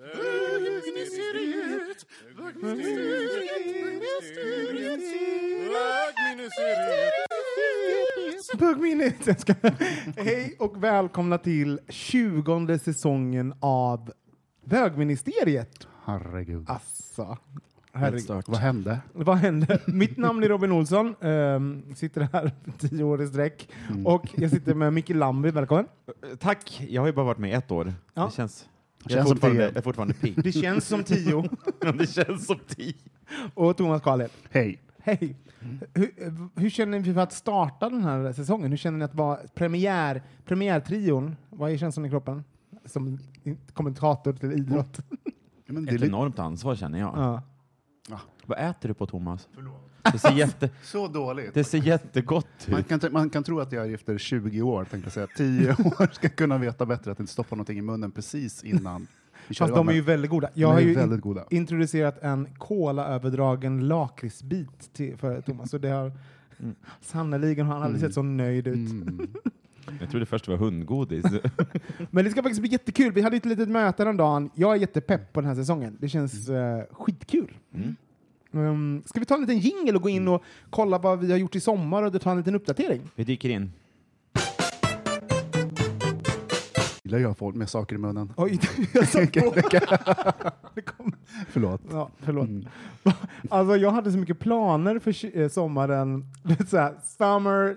bögministeriet, bögministeriet, bögministeriet. Hej och välkomna till 20 säsongen av Bögministeriet. Herregud. Asså. Herregud. Vad hände? Vad hände? Mitt namn är Robin Olsson, ehm, sitter här tio år i sträck. Mm. Och jag sitter med Micke Lamby, välkommen. Tack, jag har ju bara varit med ett år. Ja. Det känns... Det Jag är känns som fortfarande, jag är fortfarande pigg. Det känns som tio. det känns som tio. Och Thomas Karlhed. Hej. Hej. Hur, hur känner ni för att starta den här säsongen? Hur känner ni att vara premiär, premiärtrion? Vad är känslan i kroppen? Som kommentator till idrott. Ja, men det Ett enormt ansvar känner jag. Ja. Vad äter du på Thomas? Det ser, jätte, så dåligt. det ser jättegott Man ut. kan, man kan tro att jag är efter 20 år, tänkte jag säga. 10 år ska kunna veta bättre att inte stoppa någonting i munnen precis innan Fast de är ju väldigt goda. Jag har ju väldigt goda. introducerat en kolaöverdragen lakritsbit till- för Thomas. Så det har, Mm. Sannerligen har han aldrig sett så nöjd ut. Mm. Jag trodde först det var hundgodis. Men det ska faktiskt bli jättekul. Vi hade ett litet möte den dagen. Jag är jättepepp på den här säsongen. Det känns eh, skitkul. Mm. Um, ska vi ta en liten jingle och gå in och kolla vad vi har gjort i sommar och ta en liten uppdatering? Vi dyker in. Gillar jag folk med saker i munnen. Oj, jag satt på. Det kom. Förlåt. Ja, förlåt. Mm. Alltså, jag hade så mycket planer för eh, sommaren. Så här, summer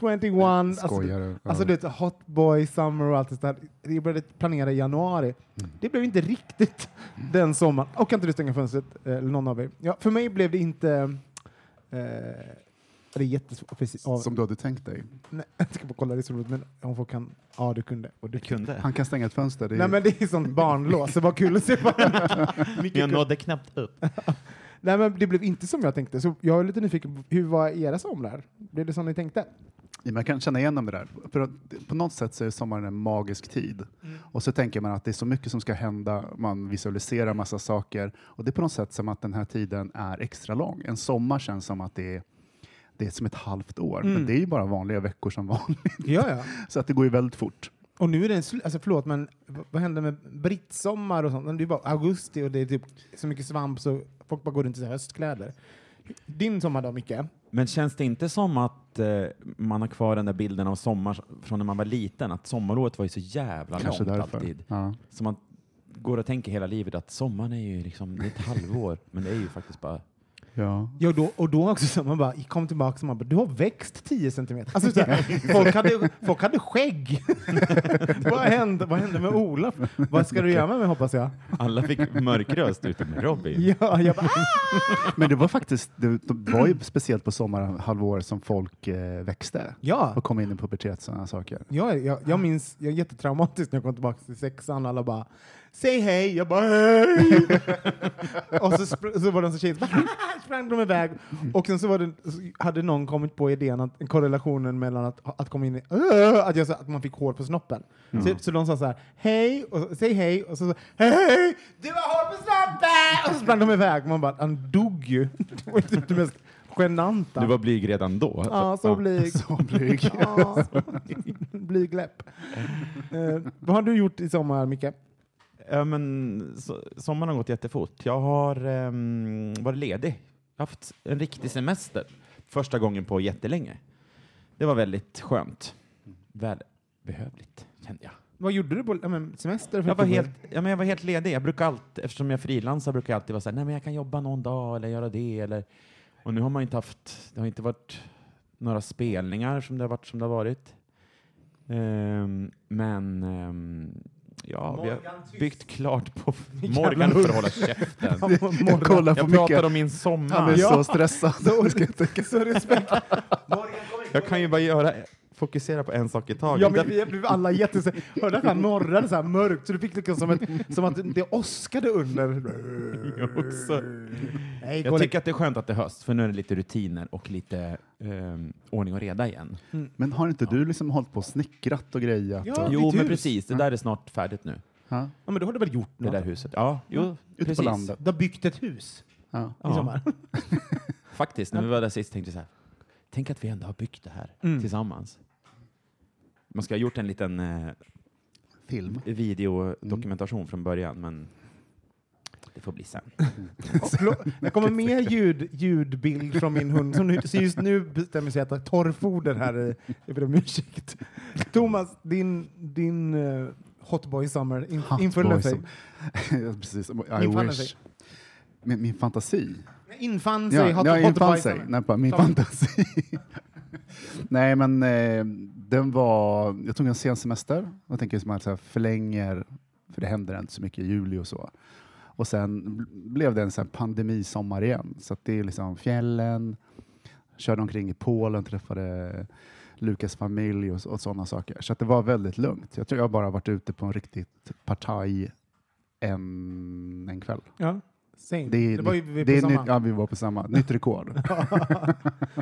21. Alltså, Skojar. Alltså du vet, hot boy summer och allt det där. Jag började planera i januari. Mm. Det blev inte riktigt den sommaren. Och kan inte du stänga fönstret, eh, eller någon av er? Ja, för mig blev det inte... Eh, det är jättesvårt. Precis, av, Som du hade tänkt dig. nej, jag ska bara kolla det är så roligt, men om folk kan... Ja, du kunde. Och du Du kunde. Han kan stänga ett fönster. Det är, Nej, men det är sånt barnlås. Det var kul att se. på. Jag nådde knappt upp. Nej, men det blev inte som jag tänkte. Så jag är lite nyfiken på hur var era somrar? Blev det som ni tänkte? Men jag kan känna igen mig där. För på något sätt så är sommaren en magisk tid. Och så tänker man att det är så mycket som ska hända, man visualiserar massa saker. Och det är på något sätt som att den här tiden är extra lång. En sommar känns som att det är, det är som ett halvt år. Mm. Men det är ju bara vanliga veckor som vanligt. Ja, ja. Så att det går ju väldigt fort. Och nu är det en alltså förlåt, men vad hände med brittsommar och sånt? Det är bara augusti och det är typ så mycket svamp så folk bara går runt i höstkläder. Din sommar då, Micke? Men känns det inte som att eh, man har kvar den där bilden av sommar från när man var liten? Att sommarlovet var ju så jävla Kanske långt därför. alltid. Ja. Så man går och tänker hela livet att sommaren är ju liksom, det är ett halvår, men det är ju faktiskt bara Ja. Ja, då, och då också så man bara kom tillbaka och man bara, du har växt 10 centimeter. Alltså, så här, folk, hade, folk hade skägg. vad, hände, vad hände med Olof? Vad ska du göra med mig hoppas jag? Alla fick mörk röst utom Robin. Ja, jag bara, "Ah!" Men det var faktiskt, det, det var ju speciellt på sommarhalvår som folk eh, växte ja. och kom in i pubertet och sådana saker. Jag, jag, jag minns, jag är jättetraumatiskt när jag kom tillbaka till sexan. Alla bara, säg hej. Jag bara, hej. och så, så var det en sån tjej som bara, sprang de iväg. Och sen så, var det, så hade någon kommit på idén, att, korrelationen mellan att, att komma in i, att, jag, att man fick hår på snoppen. Så, så de sa så här, hej, och så, säg hej, och så, så hej, du har hår på snoppen! Och så sprang de iväg. Man bara, han dog ju. Det var typ det mest genanta. Du var blyg redan då? Ja, så blyg. Så blyg. Ja, blygläpp. Eh, vad har du gjort i sommar, Micke? Ja, men so sommaren har gått jättefort. Jag har um, varit ledig. haft en riktig semester. Första gången på jättelänge. Det var väldigt skönt. Välbehövligt, kände jag. Vad gjorde du på ja, men semester? Jag var, helt, ja, men jag var helt ledig. Jag brukar alltid, eftersom jag frilansar brukar jag alltid vara så här, nej men jag kan jobba någon dag eller göra det. Eller, och nu har man inte haft, det har inte varit några spelningar som det har varit som det har varit. Ehm, men ehm, ja, vi har byggt klart på Morgan får hålla käften. Jag kollar på Jag mycket. pratar om min Han sommar. är Ja. så stressad. Så, så respekt. Jag kan ju bara göra, fokusera på en sak i taget. Ja, men vi blev alla jättes... Hörde att han morrade så här mörkt, så du fick liksom som, ett, som att det åskade under. Nej, Jag tycker att det är skönt att det är höst, för nu är det lite rutiner och lite ehm, ordning och reda igen. Men har inte du liksom hållit på och snickrat och grejat? Ja. och, Jo, men precis. Det där är snart färdigt nu. ja, Ja, men då har du väl gjort Det något? där huset. Ja, jo, ute precis. på landet. Du har byggt ett hus Ja. i Ja. sommar. Faktiskt, när vi var där sist tänkte jag så här, tänk att vi ändå har byggt det här Mm. tillsammans. Man ska ha gjort en liten eh, Film. videodokumentation från början, men det får bli sen. Förlåt, Det kommer mer ljud, ljudbild från min hund som nu, så just nu bestämmer sig att äta torrfoder här. Jag ber om ursäkt. Thomas, din, din uh, hotboy summer in, Hot infuller boy sig. som- Ja, Precis. I Infann wish. sig. Min, min fantasi. Infann sig. Ja, hot, ja, hotboy infann sig. summer. Nej, bara min Ja. fantasi. Nej, men eh, den var... Jag tog en sen semester. Jag tänker som att här förlänger, för det händer inte så mycket i juli och så. Och sen blev det en så här pandemisommar igen. Så att det är liksom fjällen, körde omkring i Polen, träffade Lukas familj och, och sådana saker. Så att det var väldigt lugnt. Jag tror jag bara varit ute på en riktigt partaj en, en kväll. Ja, same. Det, är det var ju vi det på är samma. nytt, ja, vi var på samma. Nytt rekord. ja,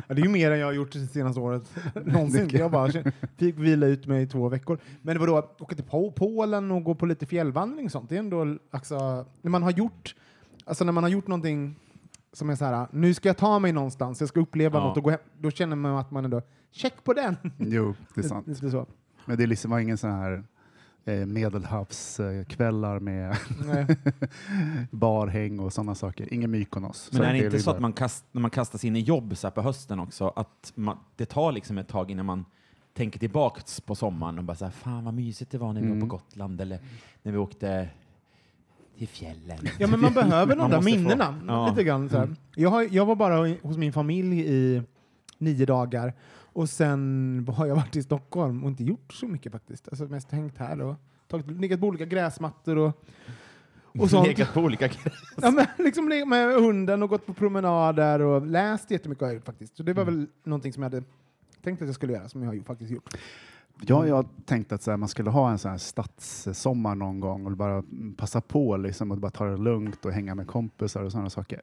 det är ju mer än jag har gjort det senaste året någonsin. Jag bara fick vila ut mig i två veckor. Men vadå, åka till Po- Polen och gå på lite fjällvandring och sånt, det är ändå, alltså, när man har gjort, alltså när man har gjort någonting som är så här, nu ska jag ta mig någonstans, jag ska uppleva Ja. något och gå hem, då känner man att man ändå, check på den! Jo, det är sant. Lite så. Men det liksom var ingen sån här medelhavskvällar med barhäng och sådana saker. Ingen Mykonos. Men är det är inte så att man kast, när man kastas in i jobb så här på hösten också, att man, det tar liksom ett tag innan man tänker tillbaks på sommaren och bara så här, fan vad mysigt det var när vi var Mm. på Gotland eller när vi åkte till fjällen. Ja, men man behöver de där få- minnena. Ja. Lite grann, så här. Jag, har, jag var bara hos min familj i nio dagar och sen har jag varit i Stockholm och inte gjort så mycket faktiskt. Alltså mest hängt här och tagit, legat på olika gräsmattor och, och sånt. Legat på olika grejer. Ja, men liksom legat med hunden och gått på promenader och läst jättemycket har jag gjort faktiskt. Så det var Mm. väl någonting som jag hade tänkt att jag skulle göra, som jag har faktiskt gjort. Ja, jag tänkte att så här, man skulle ha en sån här stadssommar någon gång och bara passa på liksom, och bara ta det lugnt och hänga med kompisar och sådana saker.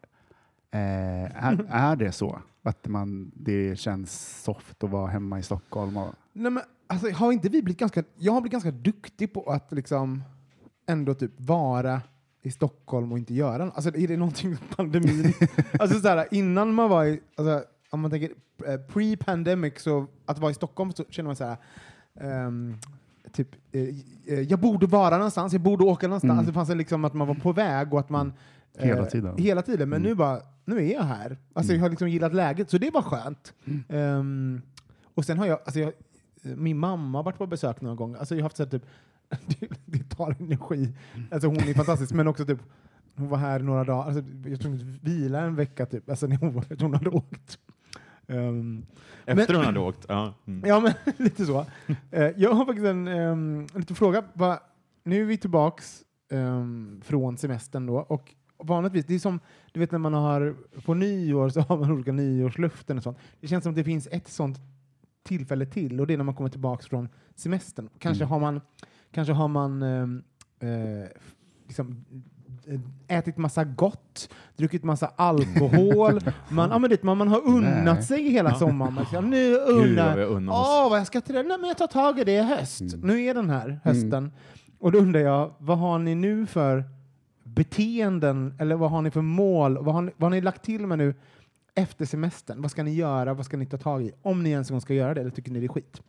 Eh, är, är det så? Att man, det känns soft att vara hemma i Stockholm? Och, Nej, men, alltså, har inte vi blivit ganska, jag har blivit ganska duktig på att liksom ändå typ vara i Stockholm och inte göra något. Alltså, är det någonting med pandemin? alltså, såhär, innan man var i, alltså, om man tänker eh, pre-pandemic, så att vara i Stockholm så känner man så här. ehm, typ, eh, eh, jag borde vara någonstans, jag borde åka någonstans. Mm. Det fanns liksom att man var på väg och att man Hela tiden. Hela tiden, men Mm. nu bara, nu är jag här. Alltså, Jag har liksom gillat läget, så det var skönt. Ehm, och sen har jag, alltså jag, min mamma har varit på besök några gånger. Alltså jag har haft så här, typ, det, tar energi. Alltså hon är fantastisk, men också typ, hon var här några dagar. Alltså, jag tror hon vila en vecka typ, alltså när hon, var- hon hade åkt. Ehm, Efter hon hade åkt. Ja. Mm. Ja, men lite så. Eh, jag har faktiskt en, um, en liten fråga. Va, nu är vi tillbaks ehm, från semestern då och vanligtvis, det är som du vet när man har på nyår så har man olika nyårslöften och sånt. Det känns som att det finns ett sånt tillfälle till och det är när man kommer tillbaks från semestern. Kanske Mm. har man, kanske har man ehm, eh, liksom, eh, ätit massa gott, druckit massa alkohol. man, ja, men det, man, man har unnat Nej. sig hela sommaren. Man, säger, nu unnar. Åh, vad jag ska till det? Nej, men jag tar tag i det i höst. Mm. Nu är den här hösten. Och då undrar jag, vad har ni nu för beteenden, eller vad har ni för mål? Vad har ni, vad har ni lagt till med nu efter semestern? Vad ska ni göra? Vad ska ni ta tag i? Om ni ens en gång ska göra det, eller tycker ni det är skit?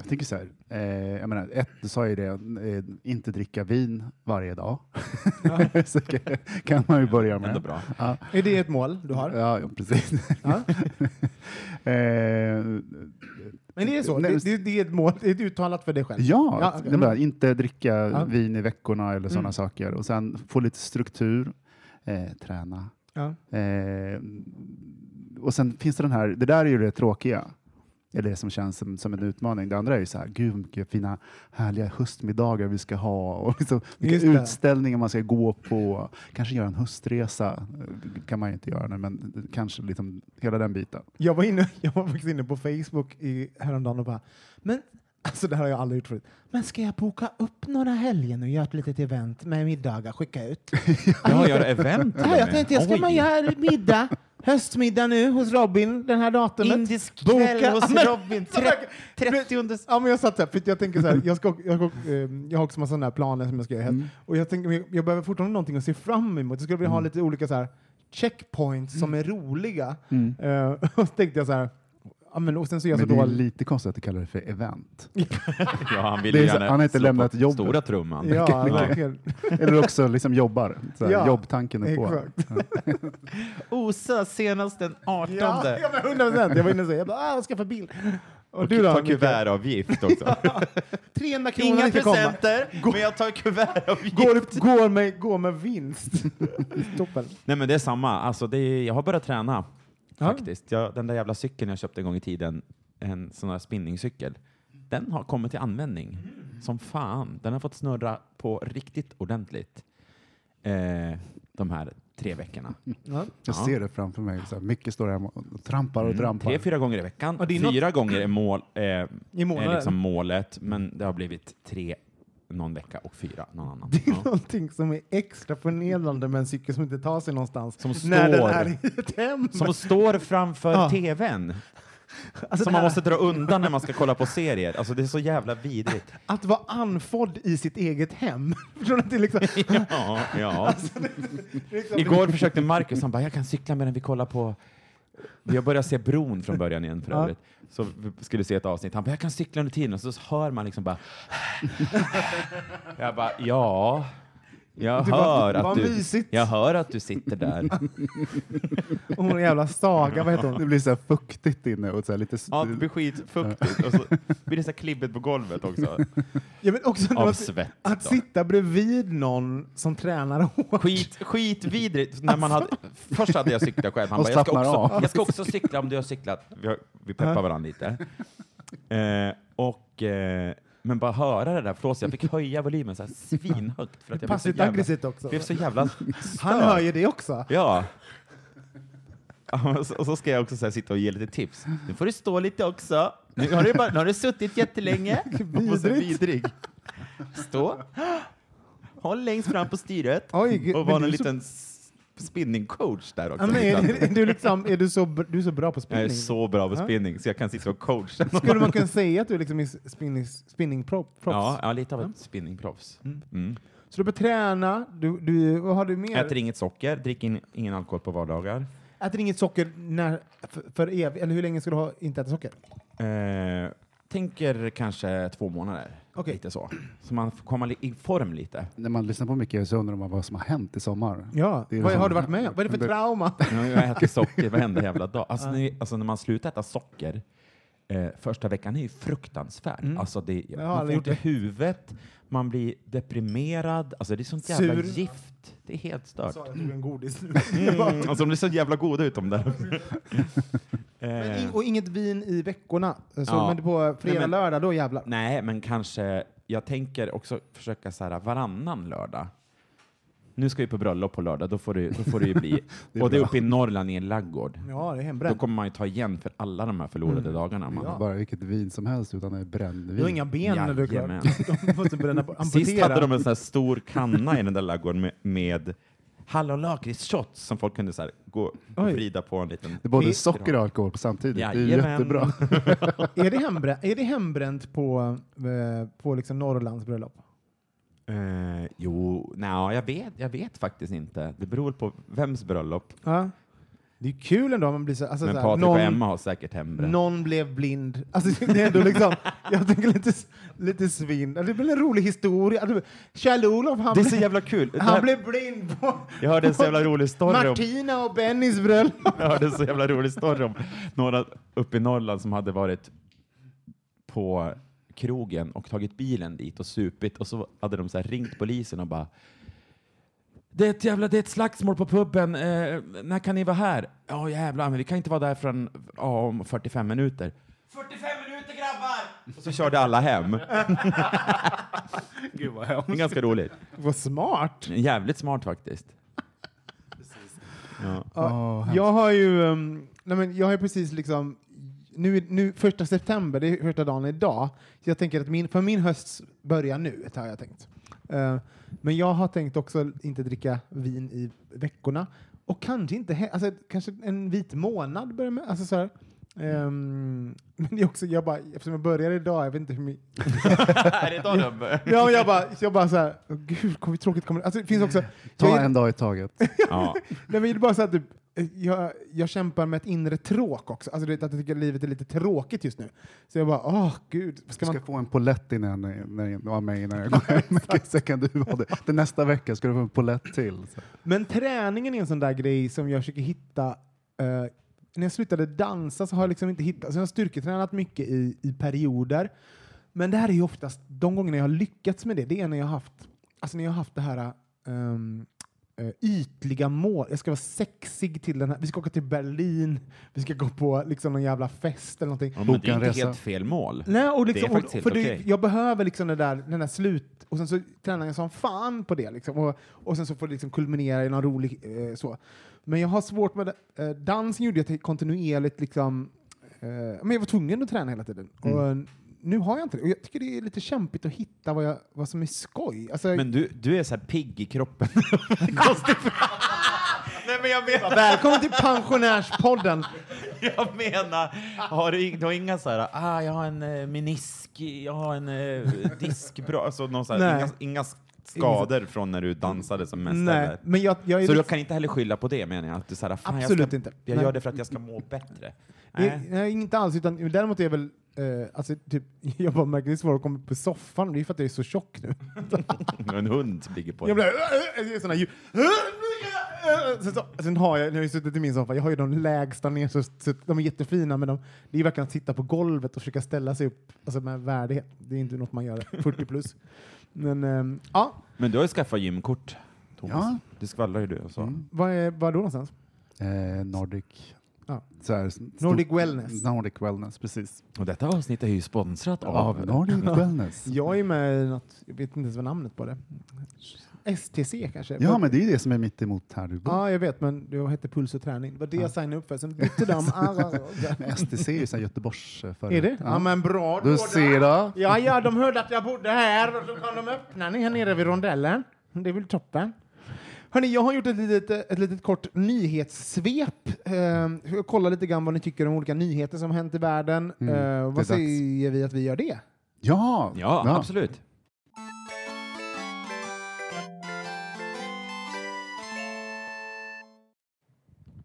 Jag tänker så här, eh, jag menar, ett, du sa ju det, eh, inte dricka vin varje dag. så kan- kan man ju börja med. Ändå bra. Ja, Är det ett mål du har? ja, ja, precis. Ja. eh, Men det är så? Nej, Det, det, det är ett mål, det är uttalat för dig själv? Ja, Ja, det bara, inte dricka Ja. vin i veckorna eller sådana Mm. saker. Och sen få lite struktur, eh, träna. Ja. Eh, och sen finns det den här, det där är ju det tråkiga. Eller det som känns som, som en utmaning. Det andra är ju så här, gud vilka fina härliga höstmiddagar vi ska ha och liksom, vilka Just det. utställningar man ska gå på. Kanske göra en höstresa. Det kan man ju inte göra nu, men kanske liksom hela den biten. Jag var, inne, jag var faktiskt inne på Facebook i, häromdagen och bara, men alltså det här har jag aldrig gjort förut. Men ska jag boka upp några helgen och göra ett litet event med middagar, skicka ut? Ja, göra event Ja, jag tänkte jag ska man göra middag, höstmiddag nu hos Robin den här datumet. Indisk Boka- kväll hos Ja, men- Robin. Tre- 30 under... Ja, men jag satt för jag tänker så här, jag, ska, jag, ska, eh, jag har också massa sådana här planer som jag ska göra. Mm. Och jag tänker, jag, behöver fortfarande någonting att se fram emot. Jag skulle vilja ha lite olika så här, checkpoints som är roliga. Mm. Eh, och så tänkte jag så här, ja, men, och sen så är jag Men så det är dålig. lite konstigt att du kallar det för event. Ja, han vill Det är gärna han har inte slå lämnat på jobbet. stora trumman. Ja. Eller också liksom jobbar. Så här, Ja, jobbtanken är på. Osa senast den 18. Ja, ja, men 100 procent. Jag var inne och sa, jag bara, ah, jag skaffa bil. Och, Och du då? ta Mikael? kuvertavgift också. 300 kronor Inga presenter, men jag tar kuvertavgift. Går, går, med, går med vinst. Toppen. Nej men det är samma, alltså det är, jag har börjat träna Ja. Faktiskt. Jag, den där jävla cykeln jag köpte en gång i tiden, en sån där spinningcykel, den har kommit till användning som fan. Den har fått snurra på riktigt ordentligt eh, de här tre veckorna. Ja. Jag Ja. ser det framför mig. Så här, mycket står hemma och trampar och Mm, trampar. tre, fyra gånger i veckan. Fyra gånger är, mål, eh, I är liksom målet, men det har blivit tre någon vecka och fyra någon annan. Det är Ja. någonting som är extra förnedrande med en cykel som inte tar sig någonstans. Som när den står- är i ett hem. Som står framför Ja. tvn. Alltså som det man måste dra undan när man ska kolla på serier. Alltså det är så jävla vidrigt. Att vara anfodd i sitt eget hem. Det liksom, Ja, ja. det är liksom, Igår försökte Marcus, han bara, jag kan cykla medan vi kollar på... Vi har börjat se Bron från början igen för övrigt. Så skulle se ett avsnitt. Han bara, jag kan cykla under tiden. Och så hör man liksom bara... Jag bara, ja... Jag Du bara, hör, vad att du, mysigt. jag hör att du sitter där. Och hon jävla Saga, vad heter hon? Det blir så här fuktigt inne och så här lite... Ja, det blir skitfuktigt. Och så blir det så här klibbigt på golvet också. Ja, men också Av man- svett. Att då. sitta bredvid någon som tränar hårt. Skit, skitvidrigt. När man hade, först hade jag cyklat själv. Han bara, jag ska, också, jag ska också cykla om du har cyklat. Vi, har, vi peppar varandra lite. Eh, och, eh, men bara höra det där flåset. Jag fick höja volymen så här svinhögt. För att jag Passivt aggressivt också. blev så jävla Han hör ju det också. Ja. Och så- ska jag också så här sitta och ge lite tips. Nu får du stå lite också. Nu har du, bara, nu har du suttit jättelänge. Och så Vidrigt. vidrig. Stå. Håll längst fram på styret. Oj, och var en är så- liten spinningcoach där också. Ja, men är, är, du liksom, är du, så, du är så bra på jag spinning? är så bra på Ja. spinning så jag kan sitta och coacha. Skulle man kunna säga att du liksom är spinning, spinning pro, proffs? Ja, ja, lite av ett spinningproffs. Mm. Så du börjar träna, du, du, vad har du mer? Äter inget socker, dricker in, ingen alkohol på vardagar. Äter inget socker när, för, för evigt, eller hur länge ska du ha, inte äta socker? Eh, tänker kanske två månader. Okej. Lite så. Så man får komma i form lite. När man lyssnar på mycket så undrar man vad som har hänt i sommar. Ja, Det är vad liksom- har du varit med om? Vad är det för trauma? Jag ätit socker varenda jävla dag. Alltså, när, alltså när man slutar äta socker, eh, första veckan är ju fruktansvärd. Mm. Alltså det, har man får ont i huvudet, man blir deprimerad, alltså det är sånt jävla Sur. gift. Det är helt stört. Så, jag tog en godis. Mm, alltså de är så jävla goda ut de där. Men eh, in, och inget vin i veckorna. Så, Ja. Men på fredag, men- lördag, då jävlar. nej, men kanske, jag tänker också försöka så här varannan lördag. Nu ska vi på bröllop på lördag, då får det, då får det ju bli. Det och det är uppe i Norrland i en laggård. Ja, det är Då kommer man ju ta igen för alla de här förlorade Mm. dagarna. Man Ja. Bara vilket vin som helst utan det är Du brännvin. har inga ben när du är klar. Jajamän. De måste bränna på, amputera. Sist hade de en sån här stor kanna i den där ladugården med, med hallon lakrits-shots som folk kunde så här gå och vrida på en liten... Det är både socker och alkohol på samtidigt. Det är Jajamän. jättebra. är, det hembränt, är det hembränt på, eh, på liksom Norrlands bröllop? Nej, jag, vet, jag vet faktiskt inte. Det beror på vems bröllop. Ja. Det är kul ändå man blir så, alltså, Men så här, Patrik någon, och Emma har säkert hembränt. någon blev blind. Alltså, det är ändå liksom, jag tänker lite, lite svinn. Det blir en rolig historia. Alltså, Kjell-Olof, han, Det är så jävla kul. Han här- blev blind på Jag hörde en så jävla rolig story Martina och Bennys bröllop. Jag hörde en så jävla rolig story om några uppe i Norrland som hade varit på krogen och tagit bilen dit och supit och så hade de så här ringt polisen och bara det är ett jävla det är ett slagsmål på puben. Eh, när kan ni vara här? Ja jävlar, men vi kan inte vara där förrän ja, om 45 minuter. 45 minuter grabbar! Och så körde alla hem. Gud vad Det är hemskt. ganska roligt. Vad smart. Jävligt smart faktiskt. Ja. Ja, jag har ju, um, nej men jag har precis liksom, nu, nu första september, det är första dagen idag, så jag tänker att min, för min höst börjar nu, har jag tänkt. Eh, men jag har tänkt också inte dricka vin i veckorna, och kanske inte, alltså kanske en vit månad börjar med, alltså så här. Ehm, men det är också, jag bara, eftersom jag börjar idag, jag vet inte hur mycket, är det börjar? ja, men jag bara, jag bara så här, gud, kommer tråkigt kommer alltså det finns också, Ta en dag i taget. Ja. Nej, men det är bara så att typ, jag, jag kämpar med ett inre tråk också. Alltså, att jag tycker att livet är lite tråkigt just nu. Så jag bara, åh gud. Ska Du ska man... få en polett innan när jag, av mig när jag går hem. Sen kan du ha det. Till nästa vecka ska du få en polett till. Så. Men träningen är en sån där grej som jag försöker hitta. eh, när jag slutade dansa så har jag liksom inte hittat, så jag har styrketränat mycket i, i perioder. Men det här är ju oftast, de gångerna jag har lyckats med det, det är när jag har haft, alltså när jag har haft det här ehm, eh, ytliga mål. Jag ska vara sexig till den här, vi ska åka till Berlin, vi ska gå på liksom någon jävla fest eller någonting. Ja, men det är inte resa. helt fel mål. Nej, och Det liksom, och, helt för det, jag behöver liksom det där, den där slut, och sen så tränar jag som fan på det. Liksom, och, och sen så får det liksom kulminera i någon rolig eh, så. Men jag har svårt med det. Eh, dansen gjorde jag kontinuerligt liksom, eh, men jag var tvungen att träna hela tiden. Mm. Och, nu har jag inte det. Och jag tycker det är lite kämpigt att hitta vad, jag, vad som är skoj. Alltså, Men du, du är så här pigg i kroppen. Konstigt. Nej men jag menar, Välkommen till pensionärspodden! jag menar, har du, du har inga så här, ah jag har en eh, menisk, jag har en eh, diskbra, alltså någon så här, Nej. inga, inga skador från när du dansade som mest Nej, eller? men jag, jag är Så du kan inte heller skylla på det menar jag? Att du så här, fan, Absolut jag ska, inte. Jag Nej. gör det för att jag ska må bättre. Nej. nej, inte alls. Utan, däremot är jag väl... Eh, alltså, typ, jag bara märker det är svårt att komma upp på soffan. Det är för att jag är så tjock nu. En hund ligger på Jag blir... Jag gör såna ljud. Sen, så, sen har jag, när jag suttit i min soffa, jag har ju de lägsta ner, så, så de är jättefina, men de, det är verkligen att sitta på golvet och försöka ställa sig upp alltså med värdighet. Det är inte något man gör 40 plus. Men ehm, ja, Men du har ju skaffat gymkort, Thomas. Ja. Det skvallrar ju du och så. Mm. vad är var då någonstans? Eh, Nordic. Ja. Så här, Nordic Wellness. Nordic Wellness, precis. Och detta avsnitt är ju sponsrat av... Av Nordic Wellness. Jag är med i något, jag vet inte ens vad namnet på det. STC kanske? Ja, men det är ju det som är mitt emot här du bor. Ja, jag vet, men det hette Puls och träning. Det var det jag signade upp för. Sen bytte de. Men STC är ju så här Göteborgs eh, är det? Ja, Ja. men bra. Du då. ser då. Ja, ja, de hörde att jag bodde här och så kan de öppna ni här nere vid rondellen. Det är väl toppen. Hörni, jag har gjort ett litet, ett litet kort nyhetssvep. Jag kollar lite grann vad ni tycker om olika nyheter som hänt i världen. Mm, Eh, vad dags. säger vi att vi gör det? Ja, Ja, absolut.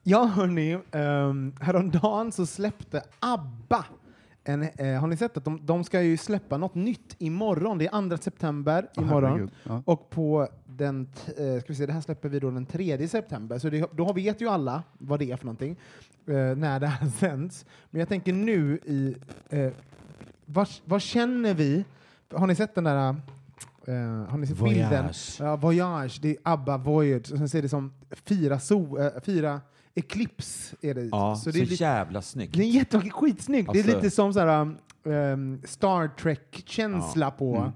Ja, hörni. Um, häromdagen så släppte ABBA en, eh, har ni sett att de, de ska ju släppa något nytt imorgon? Det är 2 september Åh, imorgon. Ja. Och på den, eh, ska vi se, det här släpper vi då den 3 september, så det, då vet ju alla vad det är för någonting eh, när det här sänds. Men jag tänker nu i, eh, vad, vad känner vi? Har ni sett den där, eh, har ni sett bilden? Voyage. Ja, Voyage, det är ABBA Voyage, och sen ser det som fyra, so, eh, fyra Eclipse är det. Ja, så så, det är lite, jävla snyggt. det är jätte, skitsnyggt. det är Alltså- lite som så här, um, Star Trek-känsla på.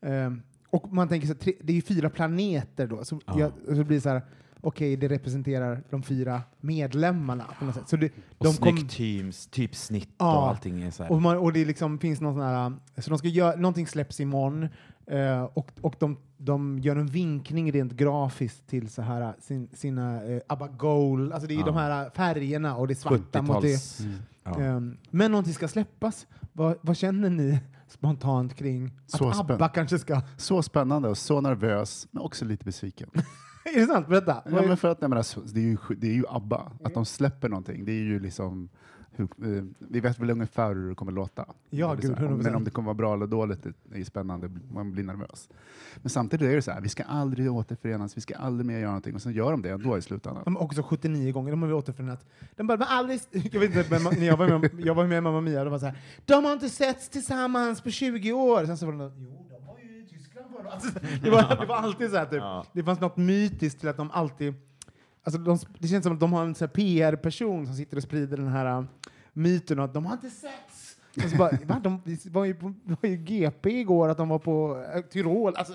Um, och man tänker så här, tre, det är ju fyra planeter då, så, Ja. jag, så det blir så här, okej, det representerar de fyra medlemmarna på något sätt. Så det, Och de kom, snyggt teams, typsnitt Ja. och allting är så här. och, man, och det liksom finns någon sån här, så de ska göra, någonting släpps imorgon eh, och, och de, de gör en vinkning rent grafiskt till så här, sin, sina uh, ABBA Gold, alltså det är Ja. de här färgerna och det svarta mot det. 70-tals... Ja. Ehm, men någonting ska släppas. Vad, vad känner ni spontant kring Så att ABBA kanske ska... Så spännande och så nervös, men också lite besviken. är det sant? Berätta. Ja, men för att, jag menar, så- det, är ju, det är ju ABBA, att de släpper någonting. Det är ju liksom, eh, vi vet väl ungefär hur det kommer låta. Ja, gud, här. 100%. Men om det kommer vara bra eller dåligt det är ju spännande, man blir nervös. Men samtidigt är det så här, vi ska aldrig återförenas, vi ska aldrig mer göra någonting. Och sen gör de det ändå i slutändan. De också 79 gånger, de har vi återförenat. De bara, aldrig... Jag vet inte, men jag var med, jag var med Mamma Mia, de var så här, de har inte setts tillsammans på 20 år. Sen så var det något, jo, de var ju i Tyskland förra alltså, det, var, det var alltid så här, typ. Ja. Det fanns något mytiskt till att de alltid... Alltså, de, det känns som att de har en PR-person som sitter och sprider den här myten att de har inte setts. Och så bara, va? De var ju på var ju GP igår, att de var på uh, Tyrol. Alltså,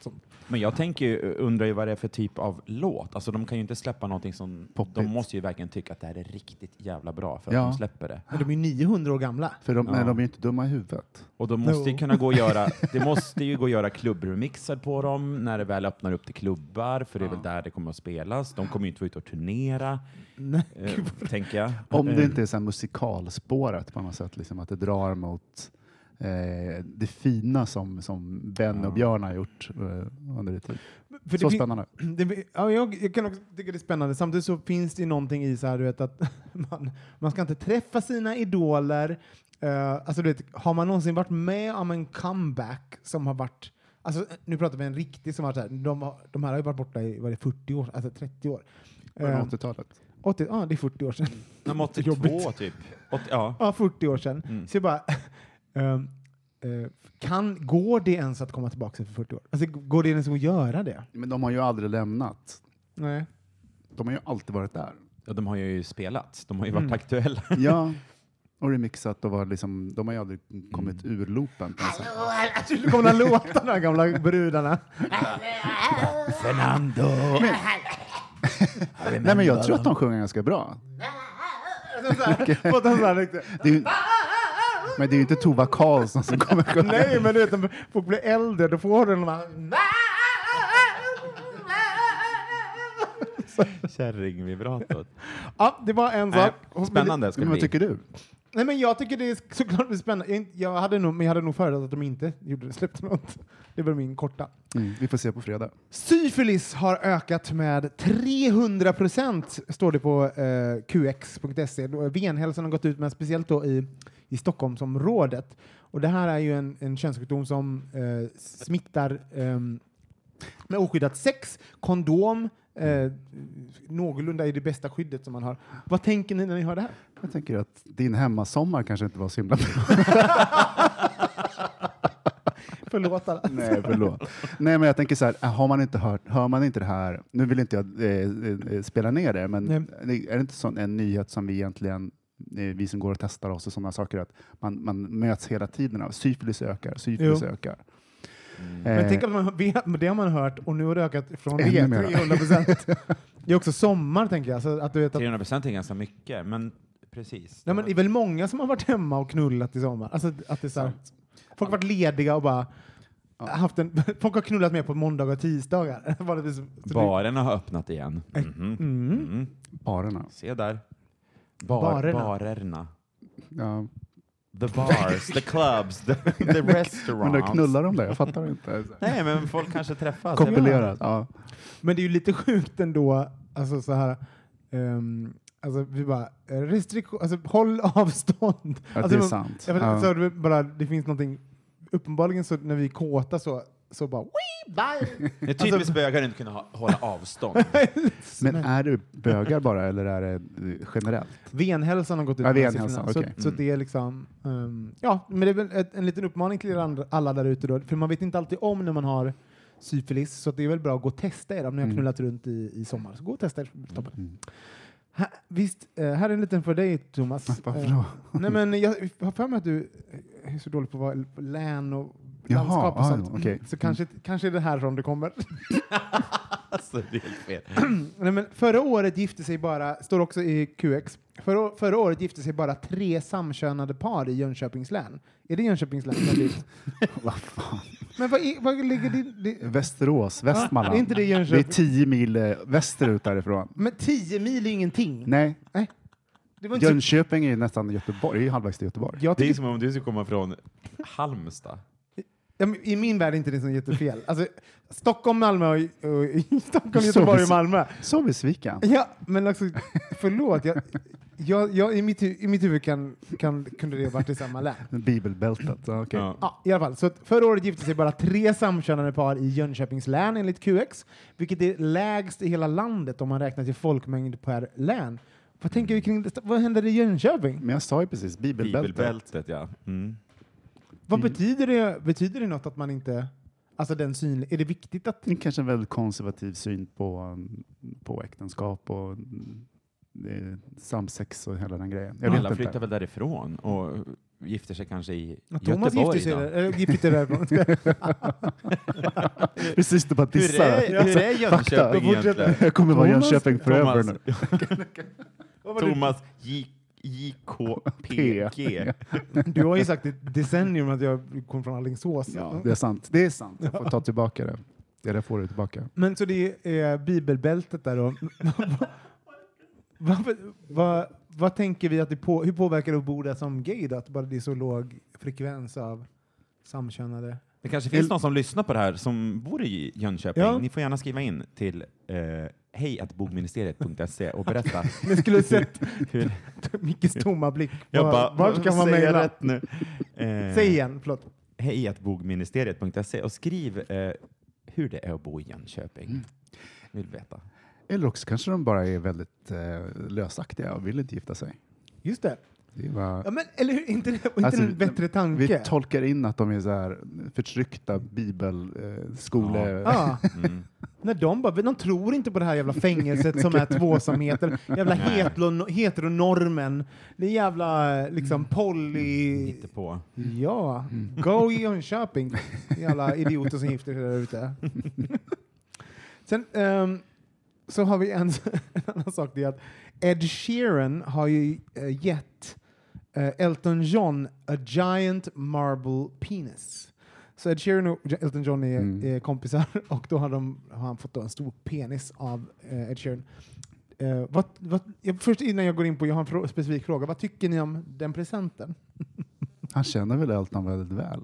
sånt. Men jag tänker ju, undrar ju vad det är för typ av låt. Alltså de kan ju inte släppa någonting som... Poppigt. De måste ju verkligen tycka att det här är riktigt jävla bra för att Ja. de släpper det. Men de är ju 900 år gamla. För de, Ja. men de är ju inte dumma i huvudet. Och de måste ju kunna gå och göra, det måste ju gå att göra klubbremixer på dem när det väl öppnar upp till klubbar, för det är väl där det kommer att spelas. De kommer ju inte få ut och turnera, Nej. eh, tänker jag. Om det Eh, inte är så här musikalspåret på något sätt, liksom att det drar mot eh, det fina som, som Ben Ja. och Björn har gjort eh, under det tid. För Så det spännande. Det, ja, jag, jag kan också tycka det är spännande. Samtidigt så finns det ju någonting i så här, du vet, att man, man ska inte träffa sina idoler. Uh, alltså, du vet, har man någonsin varit med om en comeback som har varit Alltså, nu pratar vi en riktig som har varit så här, de, har, de här har ju varit borta i vad är det, 40 år, alltså 30 år. Eh, 80-talet. 80, ja, det är 40 år sedan. de 82 Jobbigt. typ. 80, ja. Ja, 40 år sedan. Mm. Så jag bara, ehm, eh, kan, går det ens att komma tillbaka efter 40 år? Alltså, går det ens att göra det? Men de har ju aldrig lämnat. Nej. De har ju alltid varit där. Ja, de har ju spelat, de har ju varit Mm. aktuella. Ja, och remixat och var liksom, de har ju aldrig kommit ur loopen. Sätt. Alltså, nu kommer de låta de här gamla brudarna. Fernando! Nej men jag tror att de sjunger ganska bra. Det är, men det är ju inte Tova Karlsson som kommer sjunga. Nej, men du vet, folk blir äldre, då får du de här... Kärringvibratot. Ja, det var en sak. Spännande ska det vad bli. tycker du? Nej, men jag tycker det är såklart det är spännande. Jag, hade nog, men jag hade nog föredragit att de inte gjorde det, släppte något. Det var min korta. Mm, vi får se på fredag. Syfilis har ökat med 300 procent, står det på eh, qx.se. Venhälsan har gått ut med, speciellt då i, i Stockholmsområdet. Och det här är ju en, en könssjukdom som eh, smittar ehm, med oskyddat sex, kondom, eh, någorlunda är det bästa skyddet som man har. Vad tänker ni när ni hör det här? Jag tänker att din hemmasommar kanske inte var så himla bra. Förlåt alla. Nej, förlåt. Nej, men jag tänker så här, har man inte hört, hör man inte det här, nu vill inte jag eh, eh, spela ner det, men Nej. är det inte sån, en nyhet som vi egentligen, eh, vi som går och testar oss och sådana saker, att man, man möts hela tiden av syfilis ökar, syfilis Jo. ökar. Men Eh, tänk att man, vet- det har man hört och nu har det ökat från det mera. 300 procent. Det är också sommar tänker jag. Så att du vet att, 300 procent är ganska mycket, men precis. nej, men det är väl många som har varit hemma och knullat i sommar. Alltså, att det är så här, folk har varit lediga och bara haft en, folk har knullat med på måndagar och tisdagar. Barerna har öppnat igen. Mhm. Mm. Mm. Barerna. Se där. Bar, Barerna. Barerna. Ja. The bars, the clubs, the, the restaurants. Men då knullar de där, jag fattar inte. Nej, men folk kanske träffas. Ja. Men det är ju lite sjukt ändå, alltså så här, ehm, alltså vi bara, restriktion, alltså håll avstånd. ja Alltså, det är man- sant. Jag vet, Ja. så det, bara, det finns någonting, uppenbarligen så när vi är kåta så, så bara, Wii, bye. Det är typiskt bögar att inte kunna ha, hålla avstånd. Men är det bögar bara, eller är det eh, generellt? Venhälsan har gått ut Ja, med Venhälsan, siffrorna. Så, okej. så Mm. det är liksom, ehm, ja, men det är väl ett, en liten uppmaning till er andra, alla där ute då, för man vet inte alltid om när man har syfilis, så det är väl bra att gå och testa er om ni har Mm. knullat runt i, i sommar. Så gå och testa er. Toppen. Mm. Ha, visst, eh, här är en liten för dig Thomas. Varför Eh, då? Nej men jag har för mig att du är så dålig på att vara län och Jaha, landskap och ah, sånt. okej. Så kanske, kanske är det härifrån det kommer. alltså, det är helt fel. Nej, men förra året gifte sig bara, står också i QX, förra, förra året gifte sig bara tre samkönade par i Jönköpings län. Är det Jönköpings län? som dit? Vad fan. men vad, är- vad ligger det, det? Västerås, Västmanland. är inte det det är tio mil eh, västerut därifrån. Men tio mil är ingenting. Nej, Det var inte, Jönköping är nästan Göteborg, det är ju halvvägs till Göteborg. jag Det är tycker, som om du skulle komma från Halmstad. I min värld är inte det så jättefel. Alltså, Stockholm, Malmö och, och Stockholm, Göteborg och Malmö. Så besviken. Ja, men alltså, förlåt. Jag, jag, jag, i, mitt, I mitt huvud kan, kan, kunde det ha varit i samma län. Bibelbältet. Ja, okej. Ja. Ja, i alla fall. Så förra året gifte sig bara tre samkönade par i Jönköpings län enligt QX, vilket är lägst i hela landet om man räknar till folkmängd per län. Vad tänker vi kring det? Vad händer i Jönköping? Men jag sa ju precis bibelbältet. Bibelbältet, ja. Mm. Vad betyder det? Betyder det något att man inte... Alltså den syn, är det viktigt att... Det är kanske en väldigt konservativ syn på, på äktenskap och mm, eh, samsex och hela den grejen. Jag Alla flyttar väl därifrån och gifter sig kanske i Thomas Göteborg. gifte sig där. Äh, därifrån. Precis, du bara Hur dissar. är, hur är Jönköping egentligen? Jag kommer vara Jönköping forever nu. Thomas J, JKPG. Du har ju sagt i ett decennium att jag kom från Alingsås. Ja, det är sant. Det är sant. Jag får ta tillbaka det. Det där får du tillbaka. Men så det är bibelbältet där då. vad, vad, vad tänker vi att det på, hur påverkar det att bo där som gay då? Att bara det är så låg frekvens av samkönade? Det kanske finns någon som lyssnar på det här som bor i Jönköping. Ja. Ni får gärna skriva in till eh, hejatbogministeriet.se och berätta Ni skulle sett hur... Mickes tomma blick. Jag Var- bara, Vart ska man mejla? rätt nu? Eh, Säg igen, förlåt. hejatbogministeriet.se och skriv eh, hur det är att bo i Jönköping. Mm. Vill veta. Eller också kanske de bara är väldigt eh, lösaktiga och vill inte gifta sig. Just det. Bara, Ja, men, eller hur? Inte, inte Alltså, en bättre tanke? vi tolkar in att de är så här förtryckta bibelskole... Ja. Mm. När de, bara, de tror inte på det här jävla fängelset som är tvåsamheten, jävla hetero, heteronormen, det är jävla Mm. liksom poly... Inte på. Ja, go i Jönköping, jävla idioter som gifter sig där ute. Sen ehm, så har vi en, en annan sak, det är att Ed Sheeran har ju eh, gett eh, Elton John a giant marble penis. Så Ed Sheeran och Elton John är, Mm. är kompisar och då har, de, har han fått en stor penis av eh, Ed Sheeran. Eh, vad, vad, jag, först innan jag går in på, jag har en frå, specifik fråga. Vad tycker ni om den presenten? Han känner väl Elton väldigt väl.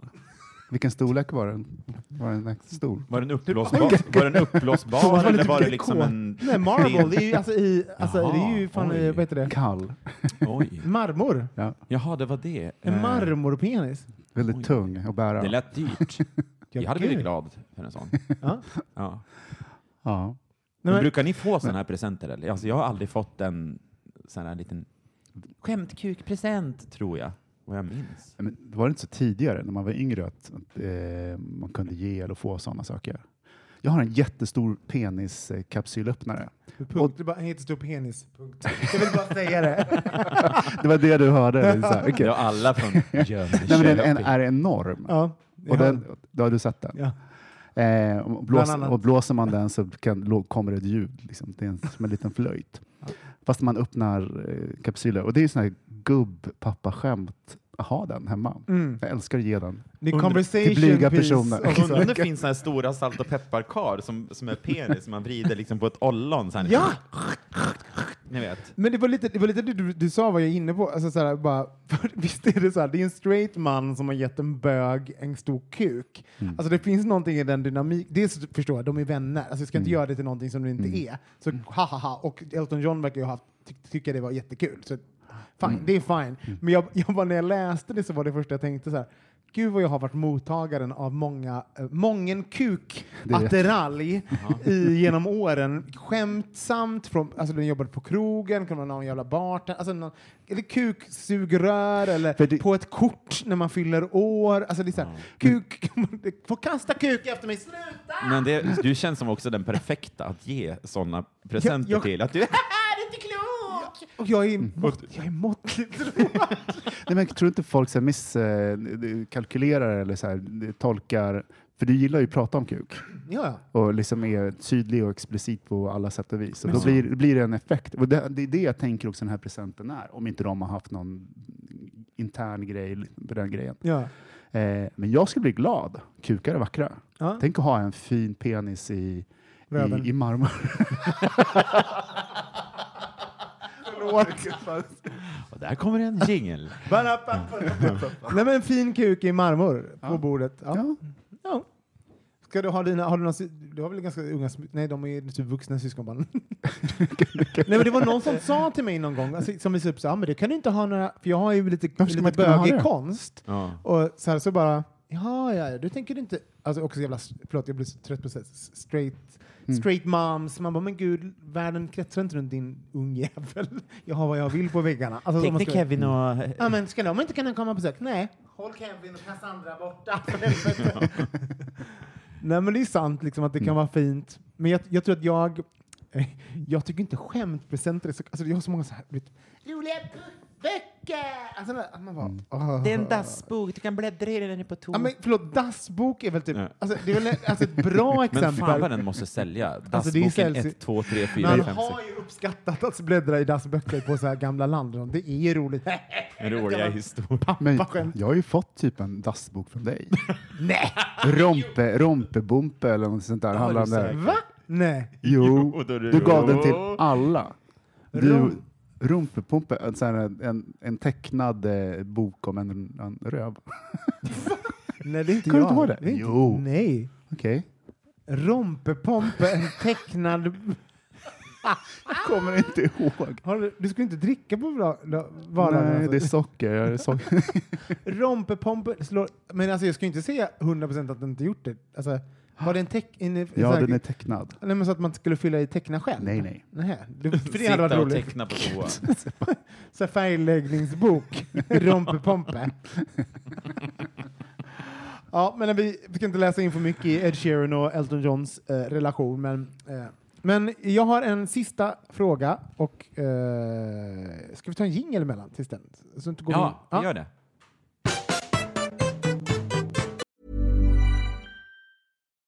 Vilken storlek var den? Var den stor? Var den uppblåsbar, var den uppblåsbar eller var det liksom en... Nej, marble, det är ju, alltså, i, alltså, det är ju Jaha, fan, oj. vad heter det? Kall. Oj. Marmor. Ja. Jaha, det var det. En Eh, marmorpenis. Väldigt Oj. tung att bära. Det lät dyrt. Jag hade blivit glad för en sån. Ja. Ja. Ja. Nej, Men men- brukar ni få sådana här presenter? Eller? Alltså, jag har aldrig fått en sån här liten skämtkukpresent, tror jag. Vad jag minns. Men var det inte så tidigare, när man var yngre, att, att eh, man kunde ge eller få sådana saker? Jag har en jättestor peniskapsylöpnare. Punkt. Det är bara en jättestor penis. Punkt. Jag vill bara säga det. Det var det du hörde? Här, okej. Det var alla från Nej, men den Jönköping. är enorm. Ja. Och Ja. den, då har du sett den? Ja. Eh, och, Bland blås, annat. och blåser man den så kan, kommer det ett ljud. Liksom. Det är en, som en liten flöjt. Fast man öppnar eh, kapsyler. Och det är ju här gubb-pappa-skämt ha den hemma. Mm. Jag älskar att ge den. Det är Undrar- conversation till blyga piece personer. Undrar om det finns såna här stora salt och pepparkar som, som är penis, som man vrider liksom på ett ollon. Så här. Ja! Ni vet. Men det var lite det, var lite det du, du sa var jag inne på. Alltså, såhär, bara, för visst är det så här, det är en straight man som har gett en bög en stor kuk. Mm. Alltså det finns någonting i den dynamik. Dels förstår jag, de är vänner. Alltså jag ska inte Mm. göra det till någonting som det inte Mm. är. Så ha ha ha. Och Elton John verkar ju ha ty, tycka det var jättekul. Så fine, Mm. det är fine. Men jag, jag bara, när jag läste det så var det första jag tänkte så här. Gud vad jag har varit mottagaren av många, äh, mången kuk attiralj i, genom åren. Skämtsamt, från, alltså jag jobbade på krogen, man ha någon jävla barten, alltså någon, eller kuksugrör, eller det- på ett kort när man fyller år. Alltså det är så här, kuk, få kasta kuk efter mig, sluta! Men det, du känns som också den perfekta att ge sådana presenter jag- till. Att du, Och jag är, mått, jag är måttligt Nej, men tror inte folk så misskalkylerar eller så här, tolkar, för du gillar ju att prata om kuk Ja, och liksom är tydlig och explicit på alla sätt och vis. Och då blir, blir det en effekt. Och det, det är det jag tänker också den här presenten är, om inte de har haft någon intern grej på den grejen. ja. Eh, men jag skulle bli glad. Kukar är vackra. ja. Tänk att ha en fin penis i, Röven. i, i marmor. och där kommer en jingel. Nej men en fin kuk i marmor på bordet. Ja. Ja. Ja. Ska du ha dina, har du, sy- du har väl ganska unga, nej de är typ vuxna syskonbarn. nej men det var någon som sa till mig någon gång, alltså, som upp så, ah, men det kan du inte ha några, för jag har ju lite, lite bögig konst. Ja. Och så, här, så bara, ja, ja, du tänker inte... Alltså också jävla, förlåt, jag blir så trött på så straight, Mm. straight moms. Man bara, men gud, världen kretsar inte runt din ungjävel. Jag har vad jag vill på väggarna. Alltså, Tänkte ska- Kevin och... Ja, men ska de inte kunna komma på besök? Nej. Håll Kevin och Cassandra borta. Nej, men det är sant liksom, att det kan vara fint. Men jag, jag tror att jag... Jag tycker inte skämtpresenter är så... Alltså, jag har så många så här... Vet, roliga böcker! Alltså, man bara, åh. Det är en dassbok, du kan bläddra i den på Ja, men förlåt, dassbok är väl typ... Alltså, det är väl alltså, ett bra Men exempel. fan vad den måste sälja. Alltså, Dassboken säljs ju- 1, 2, 3, 4, Man 5, 6. har ju uppskattat att bläddra i dassböcker på så här gamla land. Det är ju roligt. Roliga. Men Pappa-skämt. jag har ju fått typ en dassbok från dig. Nej! Rompe, rompebumpe eller något sånt där. Säkert. Va? Nej. Jo, det- du gav den till alla. Du, Rom- Rumpepumpe, en, en, en tecknad eh, bok om en, en röv. Nej, det är inte Kommer du jag. inte ihåg det? är inte- Jo. Nej. Okej. Rompepompe, en tecknad... Kommer inte ihåg. Har du, du skulle inte dricka på bra- la- vardagen? Nej, alltså. det är socker. Jag är socker. Rompepompe slår... Men alltså jag ska ju inte säga 100% att den inte gjort det. Alltså, var det en teck... En, en, Ja, här- den är tecknad. Nej, men så att man skulle fylla i teckna själv? Nej, nej. Nej. Det, för det hade varit Sitta och teckna på toa. Så färgläggningsbok. Rompepompe. ja, men vi, vi ska inte läsa in för mycket i Ed Sheeran och Elton Johns eh, relation, men, eh, men jag har en sista fråga och eh, ska vi ta en jingel emellan tills den? Så inte går vi- Ja, vi gör det.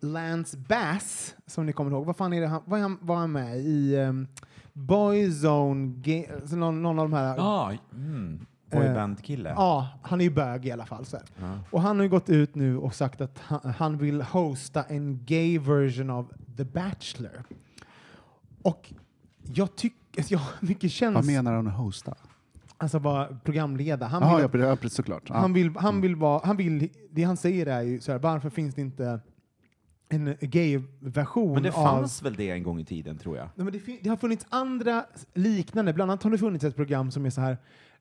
Lance Bass, som ni kommer ihåg, vad fan är det han, vad är han, var han med i um, Boyzone, alltså någon, någon av de här Ja, mm. Eh, boyband-kille. Ja, han är ju bög i alla fall. Så här. Och han har ju gått ut nu och sagt att han, han vill hosta en gay version av The Bachelor. Och jag tycker, jag har mycket känns... Vad menar han att hosta? Alltså vara programleda. Han Jaha, vill, ja, såklart. Han vill, han vill vara, han vill, det han säger är ju så här, varför finns det inte en gay-version Men det av... fanns väl det en gång i tiden, tror jag. Nej, men det, det har funnits andra liknande, bland annat har det funnits ett program som är så här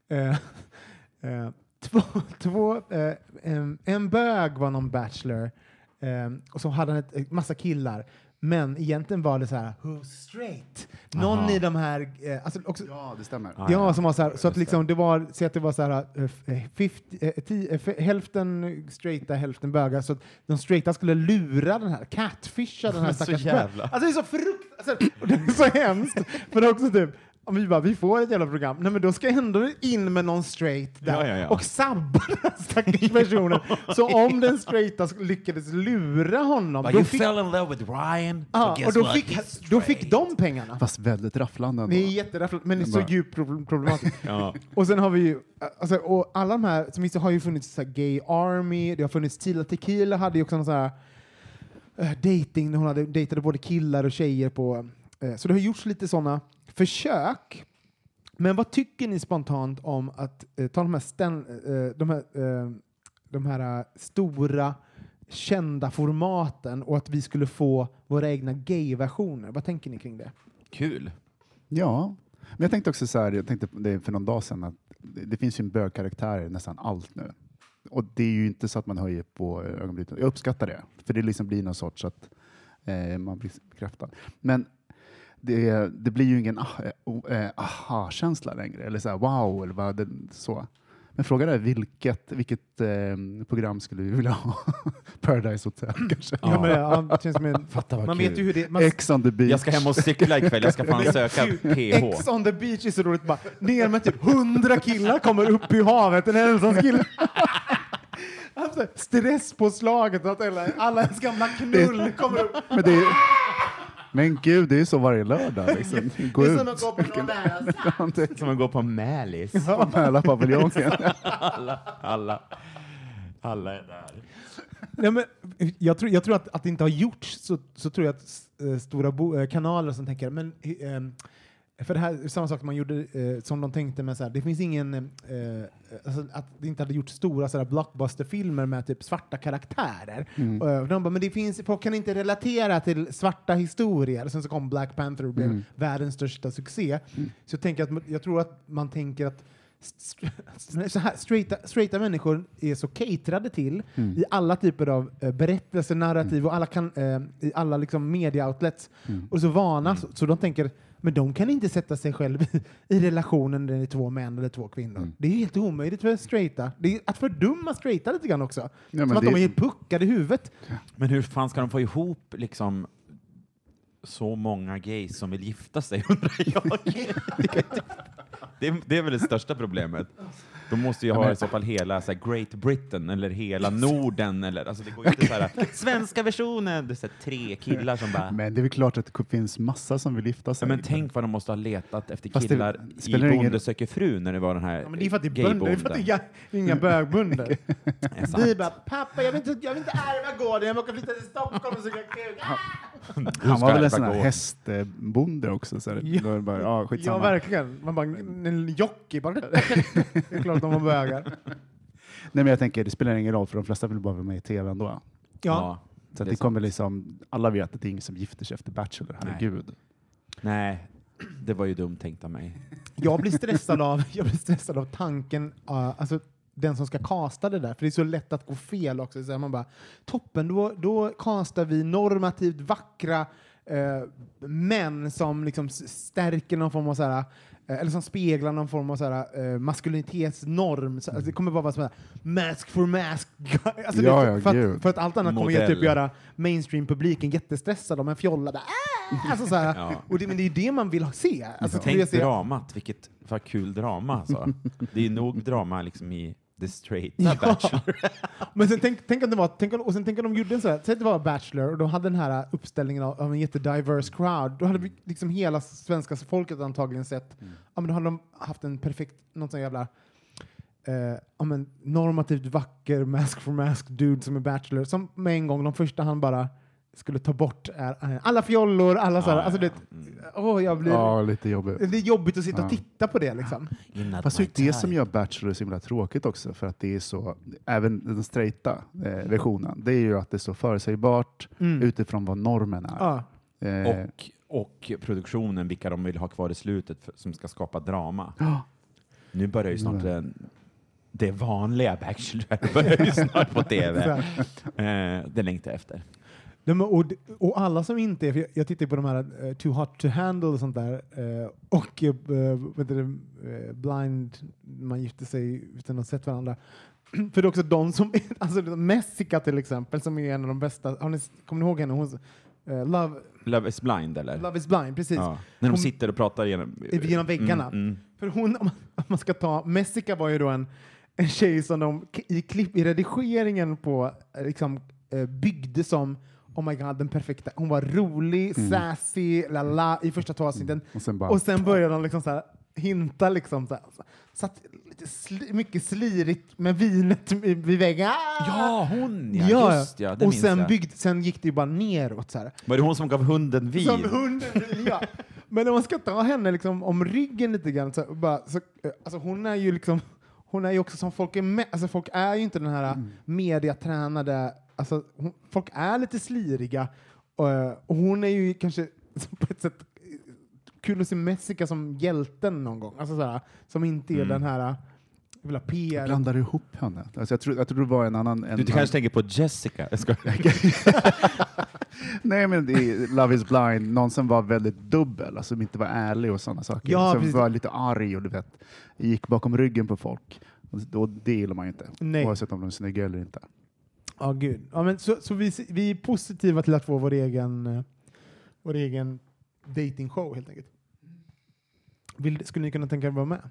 eh, eh, två, två, eh, en, en bög var någon bachelor eh, och så hade han ett, ett massa killar. Men egentligen var det så här, who's straight? Någon Aha. i de här, eh, alltså också, Ja, det stämmer. Ja, Ja, som var så här, så att liksom det var, så att det var så här, eh, f- eh, 50, eh, eh, hälften straighta, hälften bögar, så att de straighta skulle lura den här, catfisha den här Så stackars. Alltså det är så fruktansvärt, alltså, det är så hemskt, för det är också typ, om vi bara, vi får ett jävla program, nej men då ska jag ändå in med någon straight där Ja, ja, ja. och sabba den stackars personen. så om den straighta lyckades lura honom, But då you fick, fell in love with Ryan, ja, so och då what? fick, då fick de pengarna. Fast väldigt rafflande ändå. Det är jätterafflat, men det är så djupt problem- problematiskt. Ja. Och sen har vi ju, alltså, och alla de här, som visst har ju funnits så här Gay Army, det har funnits Tila Tequila hade ju också någon sån här uh, dating, hon hade dejtade både killar och tjejer på, eh, så det har gjorts lite sådana försök. Men vad tycker ni spontant om att eh, ta de här, sten, eh, de här, eh, de här eh, stora kända formaten och att vi skulle få våra egna gay-versioner? Vad tänker ni kring det? Kul. Ja, men jag tänkte också så här, jag tänkte det för någon dag sedan, att det, det finns ju en bögkaraktär i nästan allt nu. Och det är ju inte så att man höjer på ögonbrynen. Jag uppskattar det, för det liksom blir någon sorts att eh, man blir bekräftad. Men det, det blir ju ingen ah, eh, eh, aha-känsla längre, eller så här, wow, eller vad det, så. Men frågan är vilket, vilket eh, program skulle vi vilja ha? Paradise Hotel kanske? Ja, men, ja, det känns en, Fatta vad man kul. vet ju hur det... Man, Ex on the beach. Jag ska hem och cykla ikväll, jag ska fan söka PH. Ex on the beach är så roligt. Bara, ner med typ hundra killar kommer upp i havet. En ensam kille. Alltså, stresspåslaget att alla, alla ens gamla knull kommer upp. Men, det är, men gud, det är så varje lördag. Liksom. Gå Det är ut. som att gå på någon där. Som att gå på Mälis. på Mälarpaviljongen. Alla, alla, alla är där. Nej, men, jag tror, jag tror att, att det inte har gjorts så, så tror jag att eh, stora bo, eh, kanaler som tänker men eh, för det här är samma sak man gjorde eh, som de tänkte med så här, det finns ingen eh, alltså, att det inte hade gjort stora så här, blockbusterfilmer med typ svarta karaktärer. Eh, de bara, men det finns, folk kan inte relatera till svarta historier. Sen så kom Black Panther och blev världens största succé. Så jag tänker att jag tror att man tänker att så här, straighta, straighta människor är så caterade till i alla typer av eh, berättelser, narrativ och alla, kan, eh, i alla liksom media-outlets. Och så vana, så, så de tänker men de kan inte sätta sig själv i, relationen när det är två män eller två kvinnor. Det är helt omöjligt för straighta. Det är att fördumma straighta lite grann också. men Som att det- de är helt puckade i huvudet. Men hur fan ska de få ihop liksom så många gays som vill gifta sig, undrar jag. det, är, det är väl det största problemet. De måste ju ha i så fall hela så här, Great Britain eller hela Norden. Eller, alltså det går ju inte så här, svenska versionen, det är så här, tre killar som bara... Men det är väl klart att det finns massa som vill Ja, sig. men tänk vad de måste ha letat efter Fast det killar i spelar ingen- Bonde söker fru när det var den här Ja, men det är för att det är bönder, det är för att det är inga bögbönder. Vi bara, pappa jag vill inte, jag vill inte ärva gården, jag vill åka flytta till Stockholm och suga kuk. Han var väl en sån här hästbonde också. Så här. Ja. Då det bara, ja, Ja, verkligen. Man bara, en jockey bara. Det att de var bögar. Nej, men jag tänker, det spelar ingen roll för de flesta vill bara vara med i tv ändå. Ja. Ja, Så är det kommer liksom, alla vet att det är ingen som gifter sig efter Bachelor, herregud. nej, det var ju dumt tänkt av mig. Jag blir stressad av, jag blir stressad av tanken, uh, alltså den som ska casta det där, för det är så lätt att gå fel också. Så man bara, toppen, då, då castar vi normativt vackra eh, män som liksom stärker någon form av så här, eller som speglar någon form av så här, eh, maskulinitetsnorm. Så, alltså, det kommer bara vara så här, mask for mask. alltså, Ja, det, ja, för, gud. att, för att allt annat kommer ju typ Modell. göra mainstream-publiken jättestressad om en fjolla där. Ah! Alltså, så här, Ja. och det, men det är det man vill ha- se. Alltså, Tänk se dramat, vilket vad kul drama alltså. Det är nog drama liksom i The Straighta Ja. Bachelor. Men sen tänk, tänk om det var, tänk om, och sen tänk om de gjorde en sån här, säg att det var Bachelor och de hade den här uppställningen av, av en jättediverse crowd. Då hade vi liksom hela svenska folket antagligen sett, ja men då hade de haft en perfekt, någon sån jävla eh, ja, men normativt vacker mask for mask dude som är Bachelor, som med en gång, de första han bara skulle ta bort är, eh, alla fjollor, alla sådana, Ja, alltså det, åh jag blir, Ja, lite jobbigt. det är jobbigt att sitta och Ja. titta på det liksom. Fast det är det som gör Bachelor så himla tråkigt också, för att det är så, även den straighta eh, versionen, det är ju att det är så förutsägbart Mm. utifrån vad normen är. Ja. Eh, Och, och produktionen, vilka de vill ha kvar i slutet för, som ska skapa drama. Ja. Nu börjar ju snart den, det vanliga Bachelor börjar ju snart på Så TV. Eh, det längtar jag efter. Men, och, och alla som inte är, för jag, jag tittar på de här eh, Too Hot To Handle och sånt där, eh, och uh, vet du, eh, Blind, man gifter sig utan att ha sett varandra. för det är också de som, alltså Messica till exempel, som är en av de bästa, har ni, kommer ni ihåg henne? Hon, Love, Love is blind eller? Love is blind, precis. Ja. När de Hon- sitter och pratar genom, Genom väggarna. Mm, mm. För hon, om man, om man ska ta, Messica var ju då en, en tjej som de i, klipp, i redigeringen på liksom, byggde som Oh my god, den perfekta. Hon var rolig, sassy, la la i första två avsnitten. Och sen bara- Och sen började de liksom så här, hinta liksom så här, satt lite sli, mycket slirigt med vinet vid väggen. Ah! Ja, hon ja, just ja, det och minns sen, jag. byggd, sen gick det ju bara neråt så här. Var det hon som gav hunden vin? Som hunden, ja. Men om man ska ta henne liksom om ryggen lite grann, så, bara, så, eh, alltså hon är ju liksom, hon är ju också som folk är med, alltså folk är ju inte den här Mm. mediatränade, alltså hon, folk är lite sliriga och, och hon är ju kanske på ett sätt eh, kul att se Messica som hjälten någon gång, alltså såhär, som inte är Mm. den här jag vill ha PR. Blandar du ihop henne? Alltså jag, tror, jag tror det var en annan... En Du kanske tänker på Jessica? Jag. Nej, men i Love is blind, någon som var väldigt dubbel, alltså som inte var ärlig och sådana saker. Ja, som precis. var lite arg och du vet, gick bakom ryggen på folk. Och då, det gillar man ju inte, Nej. oavsett om de är snygga eller inte. Ja, gud. Ja, men så så vi, vi är positiva till att få vår egen, eh, vår egen dating-show helt enkelt. Vill, skulle ni kunna tänka er att vara med?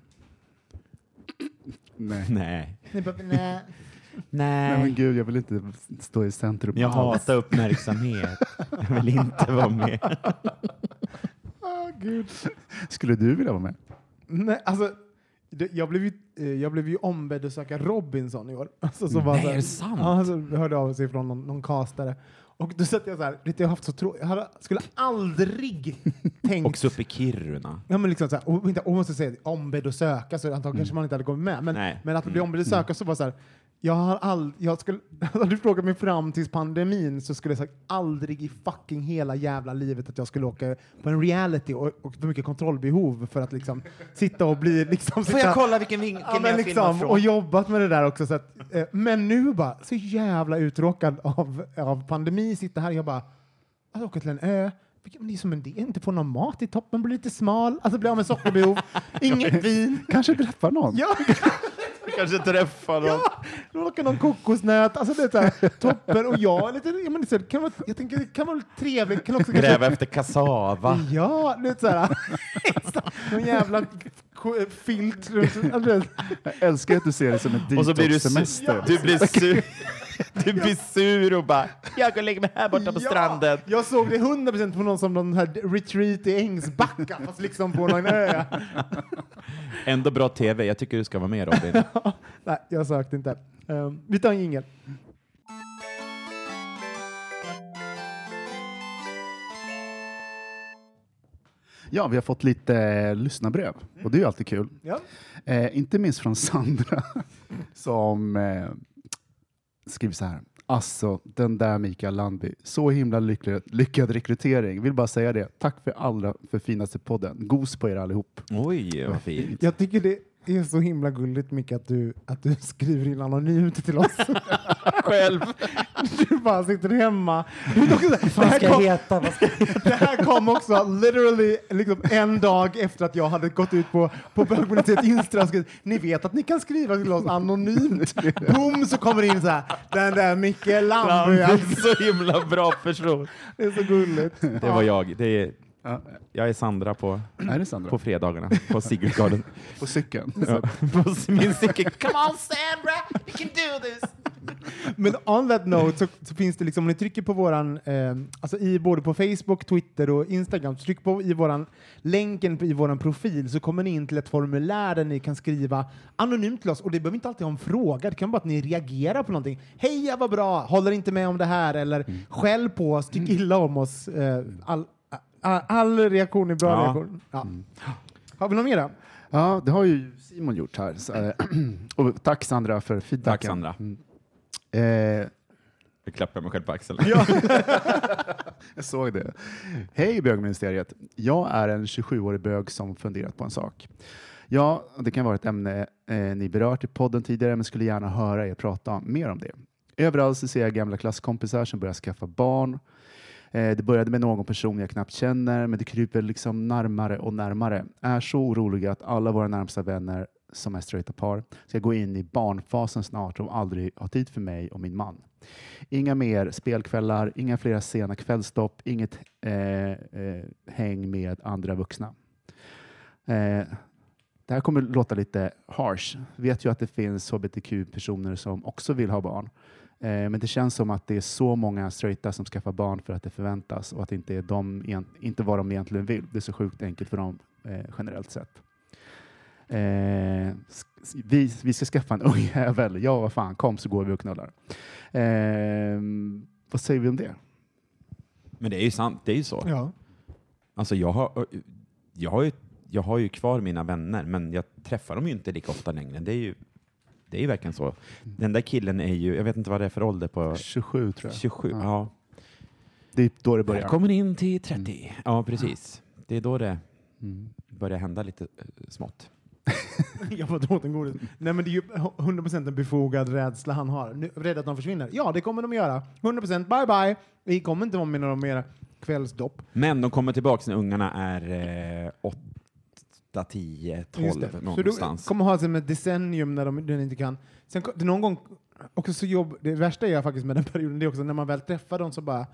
Nej. Nej. Ni bara, nej. Nej men Nej. gud, jag vill inte stå i centrum. Men jag hatar uppmärksamhet. Jag vill inte vara med. Ah, gud. Skulle du vilja vara med? Nej, alltså, det, jag, blev ju, eh, jag blev ju ombedd att söka Robinson i år. Alltså, var Nej, så här- är det sant? Ja, alltså, hörde av sig från någon, någon castare. Och då satt jag så här, jag haft så trå- jag hade, skulle aldrig tänkt Också uppe i Kiruna. Ja, men liksom så här, och, inte, och måste säga ombedd att söka, så antagligen kanske man inte hade kommit med. Men, Nej. men att bli ombedd att söka så var så här, jag har all, jag skulle, hade du frågat mig fram till pandemin så skulle jag sagt aldrig i fucking hela jävla livet att jag skulle åka på en reality och, och för mycket kontrollbehov för att liksom sitta och bli liksom... Får jag kolla vilken vinkel Ja, men jag liksom, filmar från? och jobbat med det där också. Så att, eh, men nu bara, så jävla uttråkad av, av pandemi, sitta här och jag bara, att åka till en ö, men det är som en del, inte få någon mat i toppen, bli lite smal, alltså bli av med sockerbehov, inget vin. Kanske träffa någon? Ja, kanske träffar dem. ja, råkar någon kokosnöt, alltså det är så här, toppen. Och jag, lite, jag, men, det så kan vara, jag tänker det kan vara trevligt, kan också Gräva efter kassava. Ja, lite så här, någon jävla filt alltså. Jag älskar att du ser det som en Och så blir du sur. detox-semester. Du blir sur. Du blir sur och bara, jag går och lägger mig här borta på Ja, stranden. Jag såg det 100% på någon som någon här retreat i Ängsbacka, fast liksom på någon ö. Ändå bra TV. Jag tycker du ska vara med Robin. Nej, jag sökte inte. Um, vi tar en jingel. Ja, vi har fått lite eh, lyssnarbrev och det är ju alltid kul. Ja. Eh, inte minst från Sandra som eh, skriver så här. Alltså, den där Mikael Landby. Så himla lycklig, lyckad rekrytering. Vill bara säga det. Tack för allra för finaste podden. Gos på er allihop. Oj, vad fint. Jag tycker det är så himla gulligt mycket att du, att du skriver in anonymt till oss. Själv. Du bara sitter hemma. Också, det, här kom, heta? det här kom också literally liksom en dag efter att jag hade gått ut på, på bögministeriet Instra ni vet att ni kan skriva till oss anonymt. Boom så kommer det in så här, den där Micke alltså. Så himla bra person. Det är så gulligt. Det var jag. Det är, Ja. jag är Sandra på, Är det Sandra? på fredagarna på Sigurdsgården. På cykeln. Ja, på min cykel. Come on Sandra, you can do this! Men on that note så, så finns det liksom, om ni trycker på våran, eh, alltså i både på Facebook, Twitter och Instagram, så tryck på i våran länken i våran profil så kommer ni in till ett formulär där ni kan skriva anonymt till oss och det behöver inte alltid ha en fråga, det kan vara att ni reagerar på någonting. Hej, vad bra, håller inte med om det här eller skäll på oss, tyck illa om oss. Eh, all, all, reaktion är bra Ja. reaktion. Ja. Har vi något mer då? Ja, det har ju Simon gjort här. Så, eh, och tack Sandra för feedbacken. Tack Sandra. Mm. Eh, Jag klappar mig själv på axeln. Jag såg det. Hej bögministeriet. Jag är en 27-årig bög som funderat på en sak. Ja, det kan vara ett ämne eh, ni berört i podden tidigare, men skulle gärna höra er prata mer om det. Överallt så ser jag gamla klasskompisar som börjar skaffa barn. Eh, det började med någon person jag knappt känner, men det kryper liksom närmare och närmare. Är så oroliga att alla våra närmsta vänner som är straighta par ska gå in i barnfasen snart och aldrig ha tid för mig och min man. Inga mer spelkvällar, inga flera sena kvällstopp, inget eh, eh, häng med andra vuxna. Eh, det här kommer låta lite harsh. Vet ju att det finns hbtq-personer som också vill ha barn. Eh, men det känns som att det är så många straighta som skaffar barn för att det förväntas och att det inte är de, inte vad de egentligen vill. Det är så sjukt enkelt för dem eh, generellt sett. Eh, vi, vi ska skaffa en ung jävel. Ja, vad fan, kom så går vi och knullar. Eh, vad säger vi om det? Men det är ju sant, det är ju så. Ja. Alltså jag har, jag har, ju, jag har ju kvar mina vänner, men jag träffar dem ju inte lika ofta längre. Det är ju, det är ju verkligen så. Den där killen är ju, jag vet inte vad det är för ålder på 27 tror jag. 27. Ja. Ja. Det är då det börjar. Kommer in till 30. Ja, precis. Det är då det Mm. börjar hända lite eh, smått. Jag får åt en godis. Nej men det är ju 100% en befogad rädsla han har. Nu, rädd att de försvinner. Ja, det kommer de göra. 100% bye bye. Vi kommer inte vara med några mer kvällsdopp. Men de kommer tillbaka när ungarna är eh, 8, 10, 12 Just det. Så du någonstans. kommer ha som ett decennium när de, den inte kan. Sen någon gång också så jobb, det värsta är faktiskt med den perioden, det är också när man väl träffar dem så bara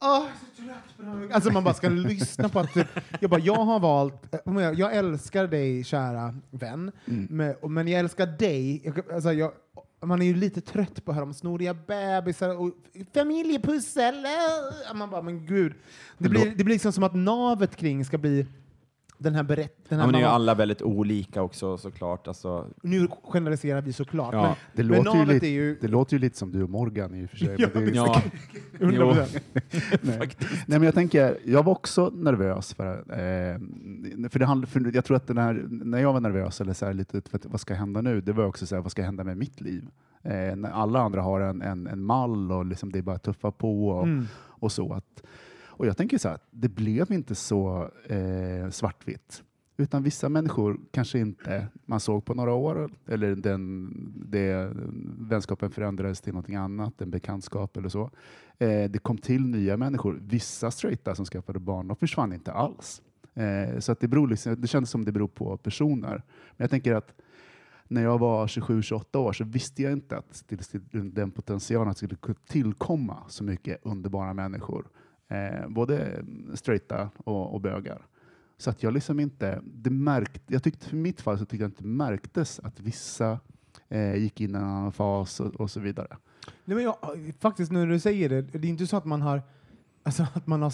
så trött på dem. Alltså man bara ska lyssna på att typ, jag bara, jag har valt, jag, älskar dig kära vän, men, och- men jag älskar dig, alltså jag, man är ju lite trött på att höra om snoriga bebisar och familjepussel. äh. Man bara, men gud. Det blir, det blir liksom som att navet kring ska bli den här berättelsen. Ja, men är ju alla väldigt olika också såklart. Alltså, Nu generaliserar vi såklart, Ja. men, Det, men låter ju lite, är ju... det låter ju lite som du och Morgan i och för sig. Ja, men det är, ja, 100%. Nej. Nej, men jag tänker, jag var också nervös för, eh, för, det handl, för jag tror att den här, när jag var nervös, eller så här, lite för att, vad ska hända nu? Det var också så här, vad ska hända med mitt liv? Eh, när alla andra har en, en, en mall och liksom det är bara att tuffa på och, Mm. och så. Att, och jag tänker så här, det blev inte så eh, svartvitt. Utan vissa människor kanske inte man såg på några år, eller den, det, vänskapen förändrades till någonting annat, en bekantskap eller så. Eh, det kom till nya människor. Vissa straighta som skaffade barn, de försvann inte alls. Eh, så att det, beror liksom, det kändes som det beror på personer. Men jag tänker att när jag var 27-28 år så visste jag inte att till, till den potentialen att det skulle tillkomma så mycket underbara människor. Eh, både straighta och, och bögar. Så att jag liksom inte, det märkt, jag tyckte för mitt fall så tyckte jag inte det märktes att vissa eh, gick in i en annan fas och, och så vidare. Nej, men jag, faktiskt när du säger det, det är inte så att man har Alltså att man, har,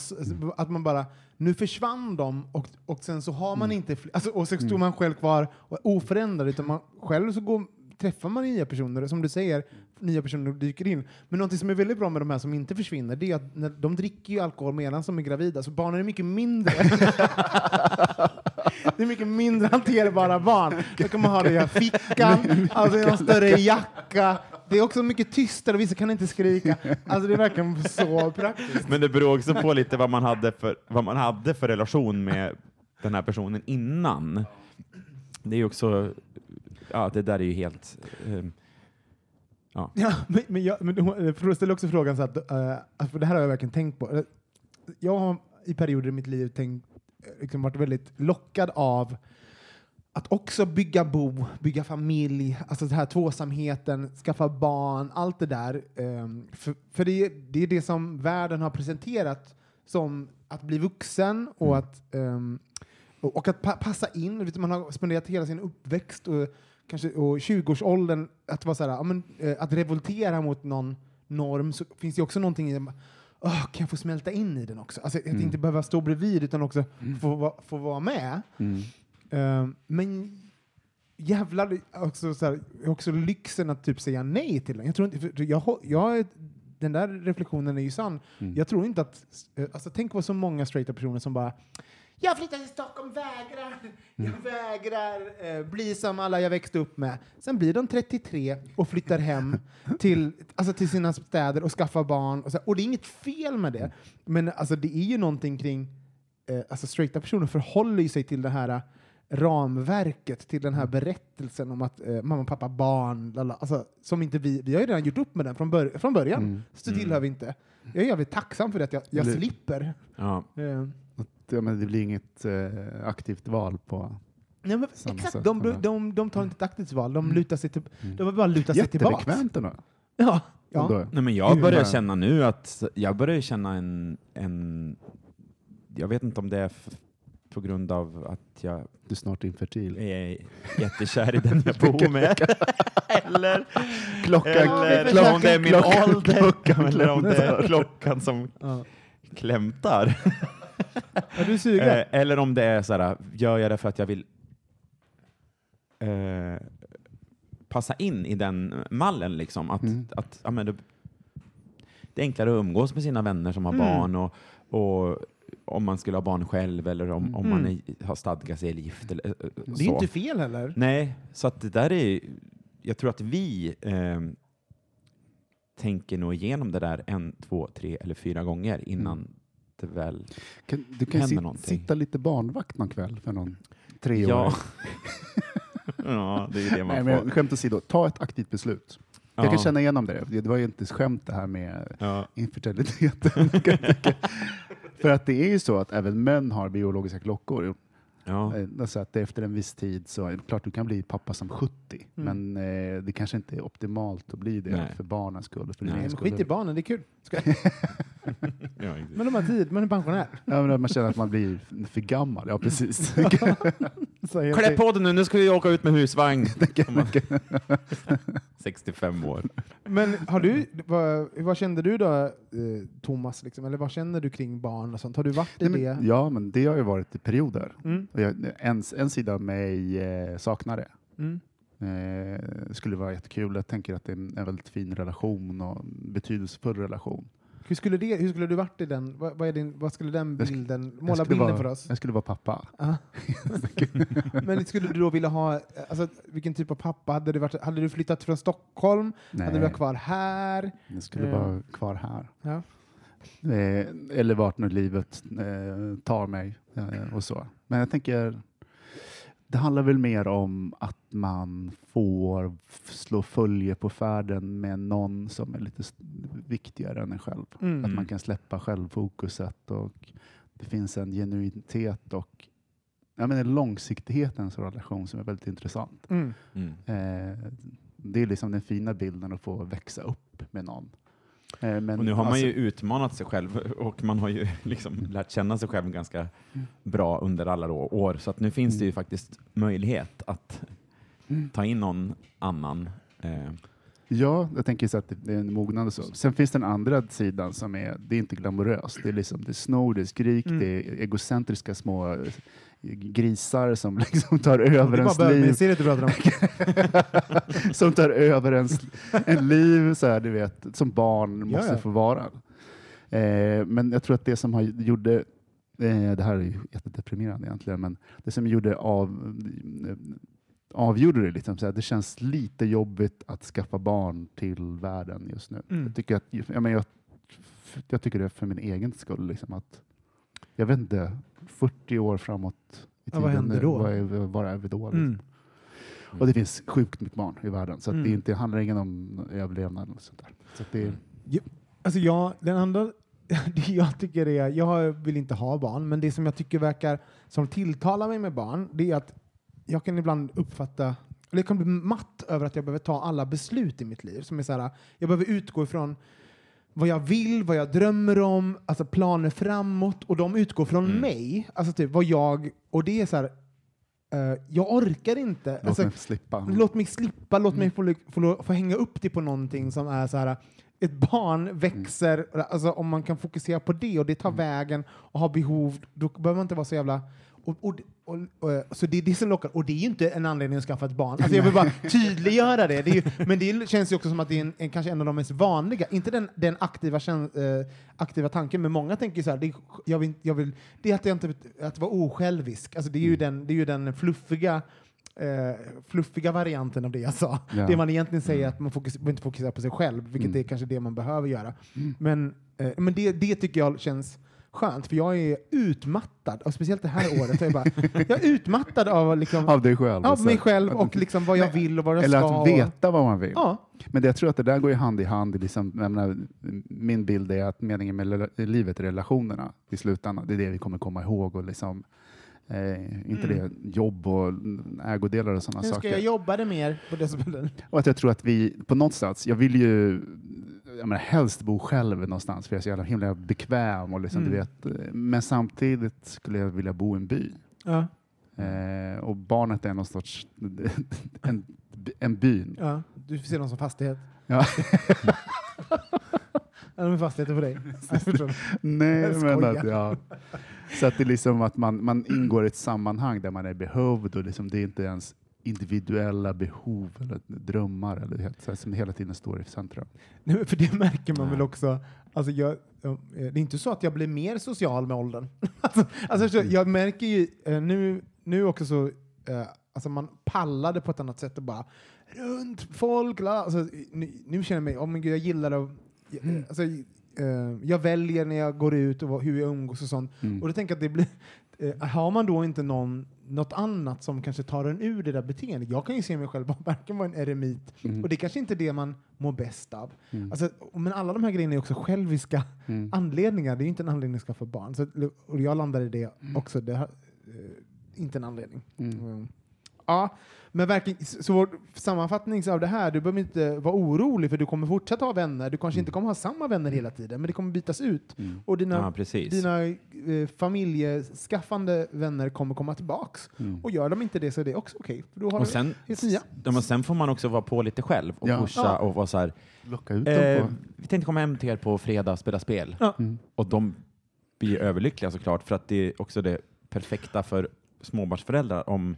att man bara, nu försvann de och, och sen så har man Mm. inte alltså, och så står man själv kvar och oförändrad, utan man själv så går, träffar man nya personer, som du säger, nya personer dyker in. Men något som är väldigt bra med de här som inte försvinner, det är att när, de dricker ju alkohol medan de är gravida, så barnen är mycket mindre. det är mycket mindre hanterbara barn. Då kan man ha det i fickan, alltså i någon större jacka. Det är också mycket tystare, vissa kan inte skrika. Alltså det är verkligen så praktiskt. men det beror också på lite vad man hade för, vad man hade för relation med den här personen innan. Det är också, ja det där är ju helt, ehm, ja. Ja, men, men, jag, men du ställer också frågan så att, eh, för det här har jag verkligen tänkt på. Jag har i perioder i mitt liv tänkt, liksom varit väldigt lockad av att också bygga bo, bygga familj, alltså den här tvåsamheten, skaffa barn, allt det där. ehm, för för det, är- det är det som världen har presenterat som att bli vuxen och att, ehm, och, att pa passa in. Man har spenderat hela sin uppväxt och kanske och 20-årsåldern att vara så här, men, eh, att revoltera mot någon norm så finns det också någonting i det. Åh, kan jag få smälta in i den också? Alltså, att inte behöva stå bredvid utan också få, va- få vara med. Ehm, men jävlar, också, så här, också lyxen att typ säga nej till den. Jag tror inte, jag, jag, den där reflektionen är ju sann. Jag tror inte att, eh, alltså tänk på så många straighta personer som bara jag flyttar till Stockholm, vägrar, jag vägrar eh, bli som alla jag växte upp med. Sen blir de 33 och flyttar hem till, alltså till sina städer och skaffar barn. Och, så, och det är inget fel med det. Men alltså, det är ju någonting kring, eh, alltså straighta personer förhåller ju sig till det här eh, ramverket, till den här berättelsen om att eh, mamma, pappa, barn, lala, alltså, som inte vi, vi har ju redan gjort upp med den från, bör, från början. Så det tillhör vi inte. Jag är jävligt tacksam för det, att jag, jag slipper. ja. Eh, Ja, men det blir inget eh, aktivt val på... Ja, men Samma exakt, sätt de, det. de, de tar inte ett aktivt val, de lutar sig, till, de vill bara luta sig tillbaka. Jättebekvämt ändå. Ja, ja. Ändå. Nej, men jag börjar vad- känna nu att, jag börjar känna en, en jag vet inte om det är f- på grund av att jag Du är snart infertil. är jättekär i den jag bor med. eller, Klockan, eller om det är min klockan- ålder. klockan eller om det är klockan som Ja. klämtar. Är du sugen? Eh, eller om det är så här, gör jag det för att jag vill eh, passa in i den mallen. Liksom. Att, Mm. att, ja, men det, det är enklare att umgås med sina vänner som har barn och, och om man skulle ha barn själv eller om, om man är, har stadgat sig eller gift. Eller, eh, eh, Det är så. inte fel heller. Nej, så att det där är... Jag tror att vi eh, tänker nog igenom det där en, två, tre eller fyra gånger innan det väl... Kan, du kan Händer sit, någonting. sitta lite barnvakt någon kväll för någon tre Ja. år. ja, det är det man Nej, får. men skämt åsido, ta ett aktivt beslut. Ja. Jag kan känna igenom det. Det var ju inte skämt det här med Ja. infertiliteten. För att det är ju så att även män har biologiska klockor. Ja. Eh, Alltså att efter en viss tid så är det klart du kan bli pappa som 70, men eh, det kanske inte är optimalt att bli det Nej. för barnens skull. För Nej, men skit i barnen, det är kul. Ja. Men de har tid, man är pensionär. Ja, men man känner att man blir för gammal. Ja, precis. Klä på dig nu, nu ska vi åka ut med husvagn. 65 år. Men har du, vad, vad kände du då, eh, Thomas? Liksom? Eller vad känner du kring barn och sånt? Har du varit i Nej, det? men, ja, men det har ju varit i perioder. Mm. Jag, en, en sida av mig eh, saknar det. Mm. Eh, skulle vara jättekul. Jag tänker att det är en, väldigt fin relation och betydelsefull relation. Hur, skulle det, hur skulle du varit i den? Vad, vad, din, vad skulle den bilden, Jag måla skulle bilden vara, för oss? Jag skulle vara pappa. Men skulle du då vilja ha, alltså, vilken typ av pappa? Hade du, varit, hade du flyttat från Stockholm? Nej, Hade du varit kvar här? jag skulle Eh. vara kvar här. Ja. Eh, eller vart nu livet eh, tar mig eh, och så. Men jag tänker, det handlar väl mer om att man får slå följe på färden med någon som är lite viktigare än en själv. Mm. Att man kan släppa självfokuset och det finns en genuinitet och jag menar, långsiktigheten i en relation som är väldigt intressant. Mm. Mm. Eh, det är liksom den fina bilden att få växa upp med någon. Eh, men Och nu har man alltså- ju utmanat sig själv och man har ju liksom lärt känna sig själv ganska bra under alla då- år. Så att nu finns det ju faktiskt möjlighet att ta in någon annan. Eh, Ja, jag tänker så att det- är en mognad och så. Sen finns den andra sidan som är, det är inte glamoröst. Det är liksom det är snor, det är skrik, Mm. det är egocentriska små grisar som liksom tar över ens liv. du pratar om. som tar över ens en liv, så här, du vet, som barn måste ja. få vara. Eh, men jag tror att det som har gjorde, eh, det här är jättedeprimerande egentligen, men det som gjorde av, eh, avgjorde det, liksom, så här, det känns lite jobbigt att skaffa barn till världen just nu. Mm. Jag, tycker att, jag, men jag, jag tycker det för min egen skull. Liksom, att, jag vet inte, 40 år framåt i Ja, vad tiden händer då? Vad är, vad är vi då? Liksom? Mm. Och det finns sjukt mycket barn i världen, så Mm. det, inte, handlar ingen om överlevnad. Och sånt där. Så det, Alltså jag, den andra, det jag tycker är, jag vill inte ha barn, men det som jag tycker verkar, som tilltalar mig med barn, det är att jag kan ibland uppfatta, eller jag kan bli matt över att jag behöver ta alla beslut i mitt liv. Som är så här, jag behöver utgå ifrån vad jag vill, vad jag drömmer om, alltså planer framåt, och de utgår från Mm. mig. Alltså typ vad jag, och det är så här, eh, jag orkar inte. låt alltså, mig slippa. Låt mig slippa, låt mig Mm. få, få, få hänga upp det på någonting som är så här. Ett barn växer, alltså om man kan fokusera på det och det tar Mm. vägen och har behov, då behöver man inte vara så jävla... Och, och, och, och, så det är det som lockar. Och det är ju inte en anledning att skaffa ett barn. Alltså jag vill bara tydliggöra det. det ju, men det känns ju också som att det är en, en, kanske en av de mest vanliga, inte den, den aktiva, kän, eh, aktiva tanken, men många tänker så här, det är, jag vill, jag vill, det är att, jag inte, att vara osjälvisk. Alltså det, är ju den, det är ju den fluffiga eh, fluffiga varianten av det jag sa. Ja. Det man egentligen säger är att man fokus, behöver inte fokusera på sig själv, vilket Mm. är kanske det man behöver göra. Men, eh, men det, det tycker jag känns skönt, för jag är utmattad, och speciellt det här året. Jag, bara, jag är utmattad av, liksom, Av dig själv. av mig själv och liksom vad jag vill och vad jag Eller ska. att veta vad man vill. Ja. Men det, jag tror att det där går ju hand i hand. Liksom, menar, min bild är att meningen med livet är relationerna i slutändan. Det är det vi kommer komma ihåg. Och liksom, eh, inte det jobb och ägodelar och sådana Nu ska saker. jag jobba det mer på det som Och att jag tror att vi på något sätt, jag vill ju jag menar, helst bo själv någonstans för jag är så jävla himla bekväm. Och liksom, Mm. du vet, men samtidigt skulle jag vilja bo i en by. Ja, Eh, och barnet är någon sorts en, en byn. ja. Du ser dem som fastighet. Ja. Ja, de är fastigheter för dig. Nej, Jag men att, ja. Så att det är liksom att man, man ingår i ett sammanhang där man är behövd och liksom det är inte ens individuella behov eller drömmar eller det, så här, som hela tiden står i centrum. Nej, för det märker man Nej. väl också. Alltså jag, eh, det är inte så att jag blir mer social med åldern. alltså, alltså, så jag märker ju eh, nu, nu också så, eh, alltså man pallade på ett annat sätt och bara runt folk. Alltså, nu, nu känner jag mig, oh men gud, jag gillar att jag, alltså, eh, jag väljer när jag går ut och hur jag umgås och sånt. Och då tänker jag att det blir, eh, har man då inte någon, något annat som kanske tar en ur det där beteendet. Jag kan ju se mig själv bara verkligen vara en eremit och det är kanske inte är det man mår bäst av. Alltså, men alla de här grejerna är också själviska anledningar. Det är ju inte en anledning att skaffa barn. Så, och jag landar i det också. Det har, eh, inte en anledning. Mm. Ja, men verkligen, så vår sammanfattning av det här, du behöver inte vara orolig för du kommer fortsätta ha vänner. Du kanske inte kommer ha samma vänner hela tiden, men det kommer bytas ut. Och dina, Ja, dina eh, familjeskaffande vänner kommer komma tillbaks. Och gör de inte det så är det också okej. Och du sen, ja, men sen får man också vara på lite själv och Ja. pusha Ja. och vara så här. Locka ut dem Eh, på... vi tänkte komma hem till er på fredag och spela spel. Ja. Och de blir överlyckliga såklart för att det är också det perfekta för småbarnsföräldrar om,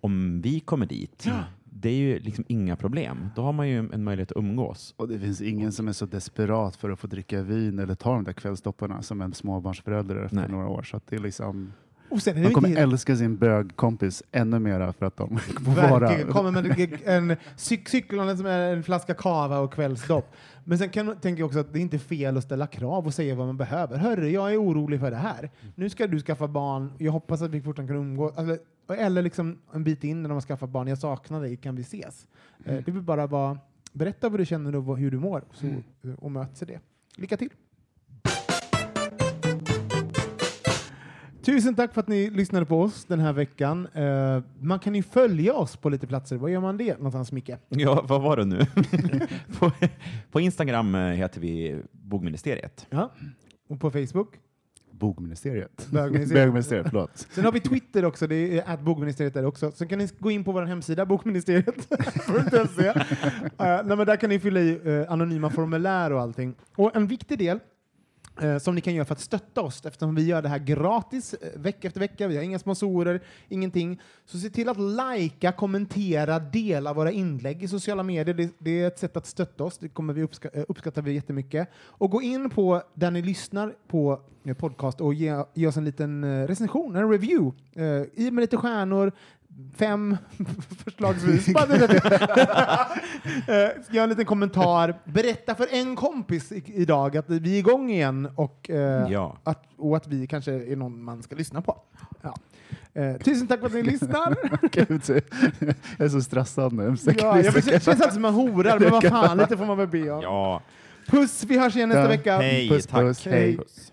om vi kommer dit. Det är ju liksom inga problem. Då har man ju en möjlighet att umgås. Och det finns ingen som är så desperat för att få dricka vin eller ta de där kvällstopparna som en småbarnsförälder efter Nej. några år. Så det är liksom, Och sen är inte kommer helt- älska sin bögkompis ännu mera för att de får vara... Kommer med en cyk cykeln som är en flaska kava och kvällsdopp. Men sen kan, tänker jag också att det är inte fel att ställa krav och säga vad man behöver. Hörru, jag är orolig för det här. Nu ska du skaffa barn. Jag hoppas att vi fortfarande kan umgås. Eller, eller liksom en bit in när man skaffar barn. Jag saknar dig, kan vi ses? Eh, det vill bara vara, berätta vad du känner och hur du mår så, eh, och möts i det. Lycka till! Tusen tack för att ni lyssnade på oss den här veckan. Eh, man kan ju följa oss på lite platser. Var gör man det någonstans, Micke? Ja, vad var det nu? på, på Instagram eh, heter vi Bogministeriet. Ja. Och på Facebook? Bogministeriet. Bögministeriet. Bögministeriet, förlåt. Sen har vi Twitter också, det är att bogministeriet där också. Sen kan ni gå in på vår hemsida, bokministeriet.se. uh, nej, men där kan ni fylla i eh, anonyma formulär och allting. Och en viktig del eh, Eh, som ni kan göra för att stötta oss, eftersom vi gör det här gratis eh, vecka efter vecka, vi har inga sponsorer, ingenting. Så se till att likea, kommentera, dela våra inlägg i sociala medier. Det, det är ett sätt att stötta oss, det kommer vi uppska, eh, uppskattar vi jättemycket. Och gå in på där ni lyssnar på podcast och ge, ge oss en liten recension, en review. I med lite stjärnor, fem förslagsvis. Eh, Gör en liten kommentar. Berätta för en kompis i, idag att vi är igång igen och, eh, Ja. att, och att vi kanske är någon man ska lyssna på. Ja. Eh, tusen tack för att ni lyssnar. Gud, jag är så stressad nu. ja, jag känns alltid som man horar, men vad fan, lite får man väl be om. Ja, Puss, vi hörs igen nästa Ja. vecka. hej, Puss, tack. puss. Hej. Puss.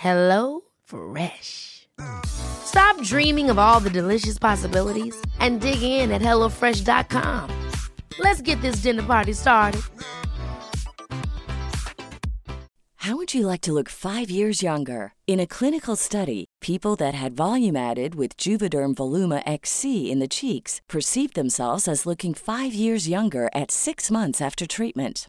Hello Fresh. Stop dreaming of all the delicious possibilities and dig in at HelloFresh.com. Let's get this dinner party started. How would you like to look five years younger? In a clinical study, people that had volume added with Juvederm Voluma XC in the cheeks perceived themselves as looking five years younger at six months after treatment.